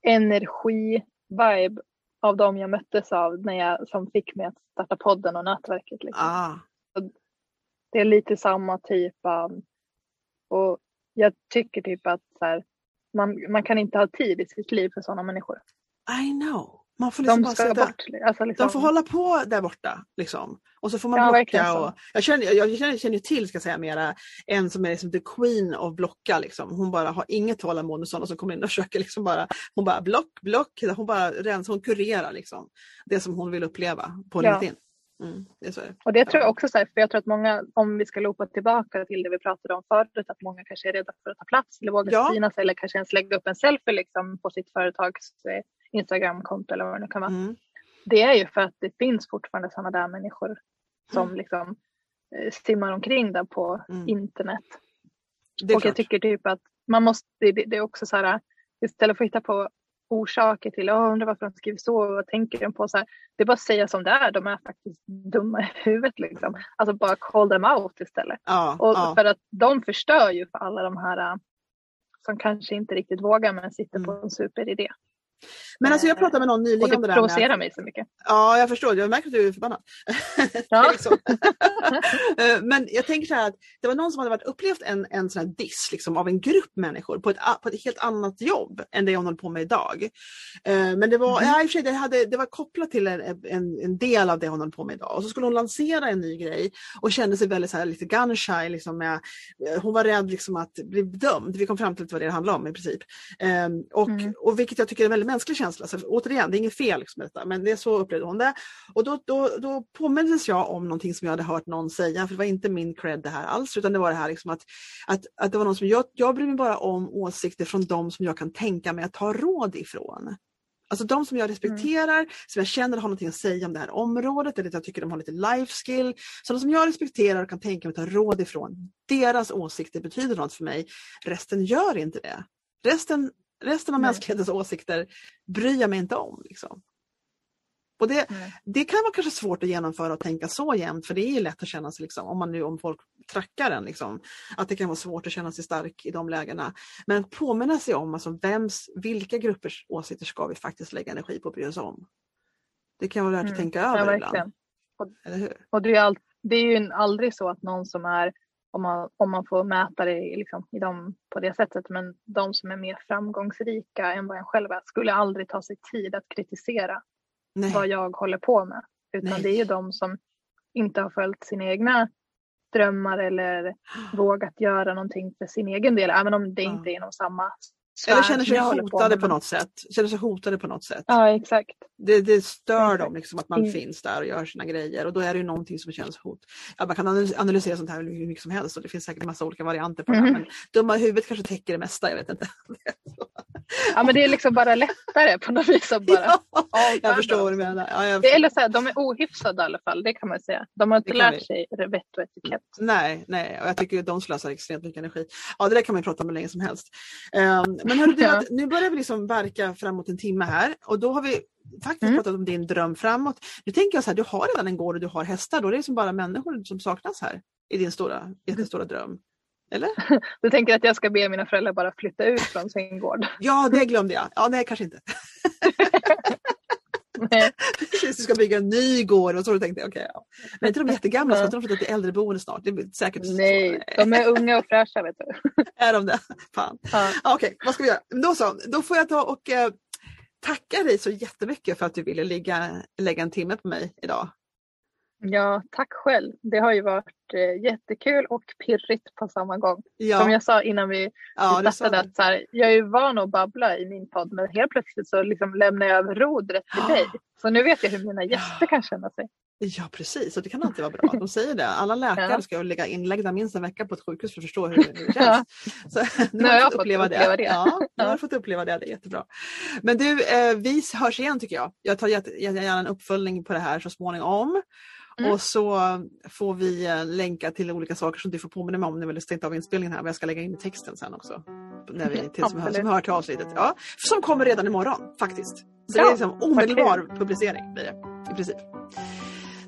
energi-vibe av de jag möttes av när jag, som fick mig att starta podden och nätverket. Liksom. Ah, Det är lite samma typ av... Och jag tycker typ att här, man, man kan inte ha tid i sitt liv för sådana människor. I know. Man får liksom De bara sätta, bort. Alltså liksom, De får hålla på där borta. Liksom. Och så får man Ja, blocka. Och, jag, känner, jag, jag känner, känner till, ska säga, mera en som är liksom the queen of blocka. Liksom. Hon bara har inget tålamod med sådana som kommer in och försöker liksom bara, hon bara block, block. Hon bara rensar, hon kurerar liksom. det som hon vill uppleva på Ja. LinkedIn. Mm, det. Och det tror jag också, så här, för jag tror att många, om vi ska loopa tillbaka till det vi pratade om förut, att många kanske är rädda för att ta plats eller våga Ja. synas eller kanske ens lägga upp en selfie liksom, på sitt företags eh, Instagramkonto eller vad det nu kan vara. Mm. Det är ju för att det finns fortfarande sådana där människor som Mm. liksom eh, simmar omkring där på Mm. internet. Det är och jag klart. tycker typ att man måste, det, det det är också så här, istället för att hitta på orsaker till, jag undrar varför de skriver så, vad tänker de på? Så här, det är bara att säga som det är, de är faktiskt dumma i huvudet liksom. Alltså bara call them out istället. ja, Och ja. för att de förstör ju för alla de här äh, som kanske inte riktigt vågar men sitter på Mm. en superidé. Men alltså jag pratade med någon Och nyligen det om det där med provocerar att, mig så mycket. Ja, jag förstår. Jag märker att du är förbannad. Ja. Det (laughs) liksom. Eh, Men jag tänker så här att det var någon som hade varit upplevt en, en sån här diss liksom, av en grupp människor på ett, på ett helt annat jobb än det hon håller på med idag. Eh, Men det var, Mhm. ja, i och för sig, det, hade, det var kopplat till en, en, en del av det hon håller på med idag. Och så skulle hon lansera en ny grej och kände sig väldigt så här, lite gun-shy. Liksom med, eh, hon var rädd liksom, att bli dömd. Vi kom fram till att det var det det handlade om i princip. Eh, Och, Mm. och vilket jag tycker är väldigt mänsklig känsla. Så, återigen, det är inget fel liksom, detta, men det är så upplevde hon det. Och då, då, då påmindes jag om någonting som jag hade hört någon säga, för det var inte min cred det här alls, utan det var det här liksom att, att, att det var någon som, jag, jag bryr mig bara om åsikter från de som jag kan tänka mig att ta råd ifrån. Alltså de som jag respekterar, som jag känner har någonting att säga om det här området, eller att jag tycker de har lite life skill. Så de som jag respekterar och kan tänka mig att ta råd ifrån, deras åsikter betyder något för mig. Resten gör inte det. Resten, resten av Nej. mänsklighetens åsikter bryr jag mig inte om. Liksom. Och det, det kan vara kanske svårt att genomföra och tänka så jämt för det är ju lätt att känna sig, liksom, om, man nu, om folk trackar en, liksom, att det kan vara svårt att känna sig stark i de lägena. Men att påminna sig om alltså, vems, vilka gruppers åsikter ska vi faktiskt lägga energi på att bry oss om. Det kan vara värt att Mm. tänka Ja, över ibland. verkligen. Eller hur? Och det är, all, det är ju aldrig så att någon som är, om man, om man får mäta det liksom, i dem på det sättet, men de som är mer framgångsrika än vad en själv är skulle aldrig ta sig tid att kritisera Nej. vad jag håller på med. Utan Nej. det är ju de som inte har följt sina egna drömmar eller (gasps) vågat göra någonting för sin egen del, även om det inte är inom samma Eller känner sig hotade på något sätt. Känner sig hotade på något sätt. Ja, exakt. Det, det stör Exakt. dem liksom att man Mm. finns där och gör sina grejer och då är det ju någonting som känns hot. Ja, man kan analys- analysera sånt här hur mycket som helst och det finns säkert massa olika varianter på det. här, Mhm. Men dumma huvudet kanske täcker det mesta, jag vet inte. (laughs) Ja, men det är liksom bara lättare på något vis att bara (laughs) Ja, jag förstår vad du menar. Ja, jag eller så här, de är ohyfsade i alla fall, det kan man säga. De har inte lärt vi. sig vett och etikett. Nej, nej, och jag tycker de slösar extremt mycket energi. Ja, det där kan man prata om hur länge som helst. Um, men hörru, du, nu börjar vi liksom verka framåt en timme här och då har vi faktiskt Mm. pratat om din dröm framåt. Nu tänker jag så här, du har redan en gård och du har hästar, då är det liksom bara människor som saknas här i din stora, jättestora dröm. Eller? (laughs) Du tänker att jag ska be mina föräldrar bara flytta ut från sin gård? Ja, det glömde jag. Ja, nej, kanske inte. (laughs) Precis, (laughs) du ska bygga en ny gård och så då tänkte jag, okej. ja. Men inte de jättegamla så Ja. att de flyttat till äldreboende snart? Det är säkert. Nej, de är unga och fräscha vet du. (laughs) Är de det? Fan. Ja. Okej, vad ska vi göra? Då så, då får jag ta och eh, tacka dig så jättemycket för att du ville ligga, lägga en timme på mig idag. Ja, tack själv. Det har ju varit eh, jättekul och pirrigt på samma gång. Som Ja, jag sa innan vi, ja startade, att så här, jag är ju van att babbla i min podd men helt plötsligt så liksom lämnar jag över rodret till dig. Så nu vet jag hur mina gäster kan känna sig. Ja precis, och det kan alltid vara bra. (laughs) De säger det. Alla läkare Ja. ska ligga inlagda minst en vecka på ett sjukhus för att förstå hur, hur det (laughs) känns. Så, (laughs) nu har jag fått uppleva det. Ja, nu har du fått uppleva det. Det är jättebra. Men du, eh, vi hörs igen tycker jag. Jag tar gärna en uppföljning på det här så småningom. Mm. Och så får vi eh, länka till olika saker som du får påminna mig om när vi har stängt av inspelningen här. Vad jag ska lägga in i texten sen också. När vi, till, som, hör, som hör till avsnittet. Ja, som kommer redan imorgon faktiskt. Så det Ja, är liksom omedelbar publicering blir det i princip.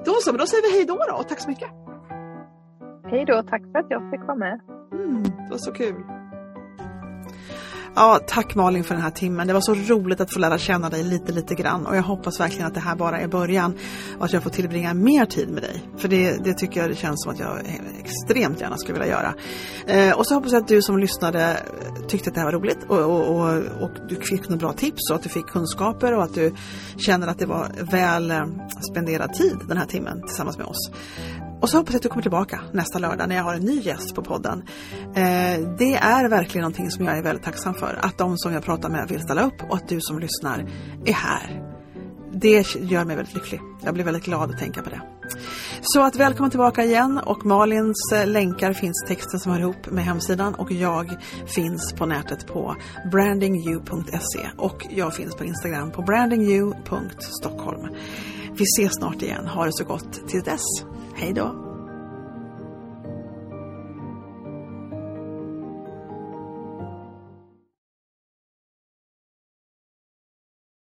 Då så, men då säger vi hej då, då och tack så mycket. Hej då, tack för att jag fick vara med. Mm, det var så kul. Ja, tack Malin för den här timmen. Det var så roligt att få lära känna dig lite, lite grann och jag hoppas verkligen att det här bara är början och att jag får tillbringa mer tid med dig. För det, det tycker jag det känns som att jag extremt gärna skulle vilja göra. Eh, och så hoppas jag att du som lyssnade tyckte att det här var roligt och, och, och, och du fick några bra tips och att du fick kunskaper och att du känner att det var väl eh, spenderad tid den här timmen tillsammans med oss. Och så hoppas jag att du kommer tillbaka nästa lördag när jag har en ny gäst på podden. Eh, det är verkligen någonting som jag är väldigt tacksam för. Att de som jag pratar med vill ställa upp och att du som lyssnar är här. Det gör mig väldigt lycklig. Jag blir väldigt glad att tänka på det. Så att välkommen tillbaka igen och Malins eh, länkar finns i texten som hör ihop med hemsidan och jag finns på nätet på brandingyou.se och jag finns på Instagram på brandingyou.stockholm. Vi ses snart igen. Ha det så gott till dess. Hej då!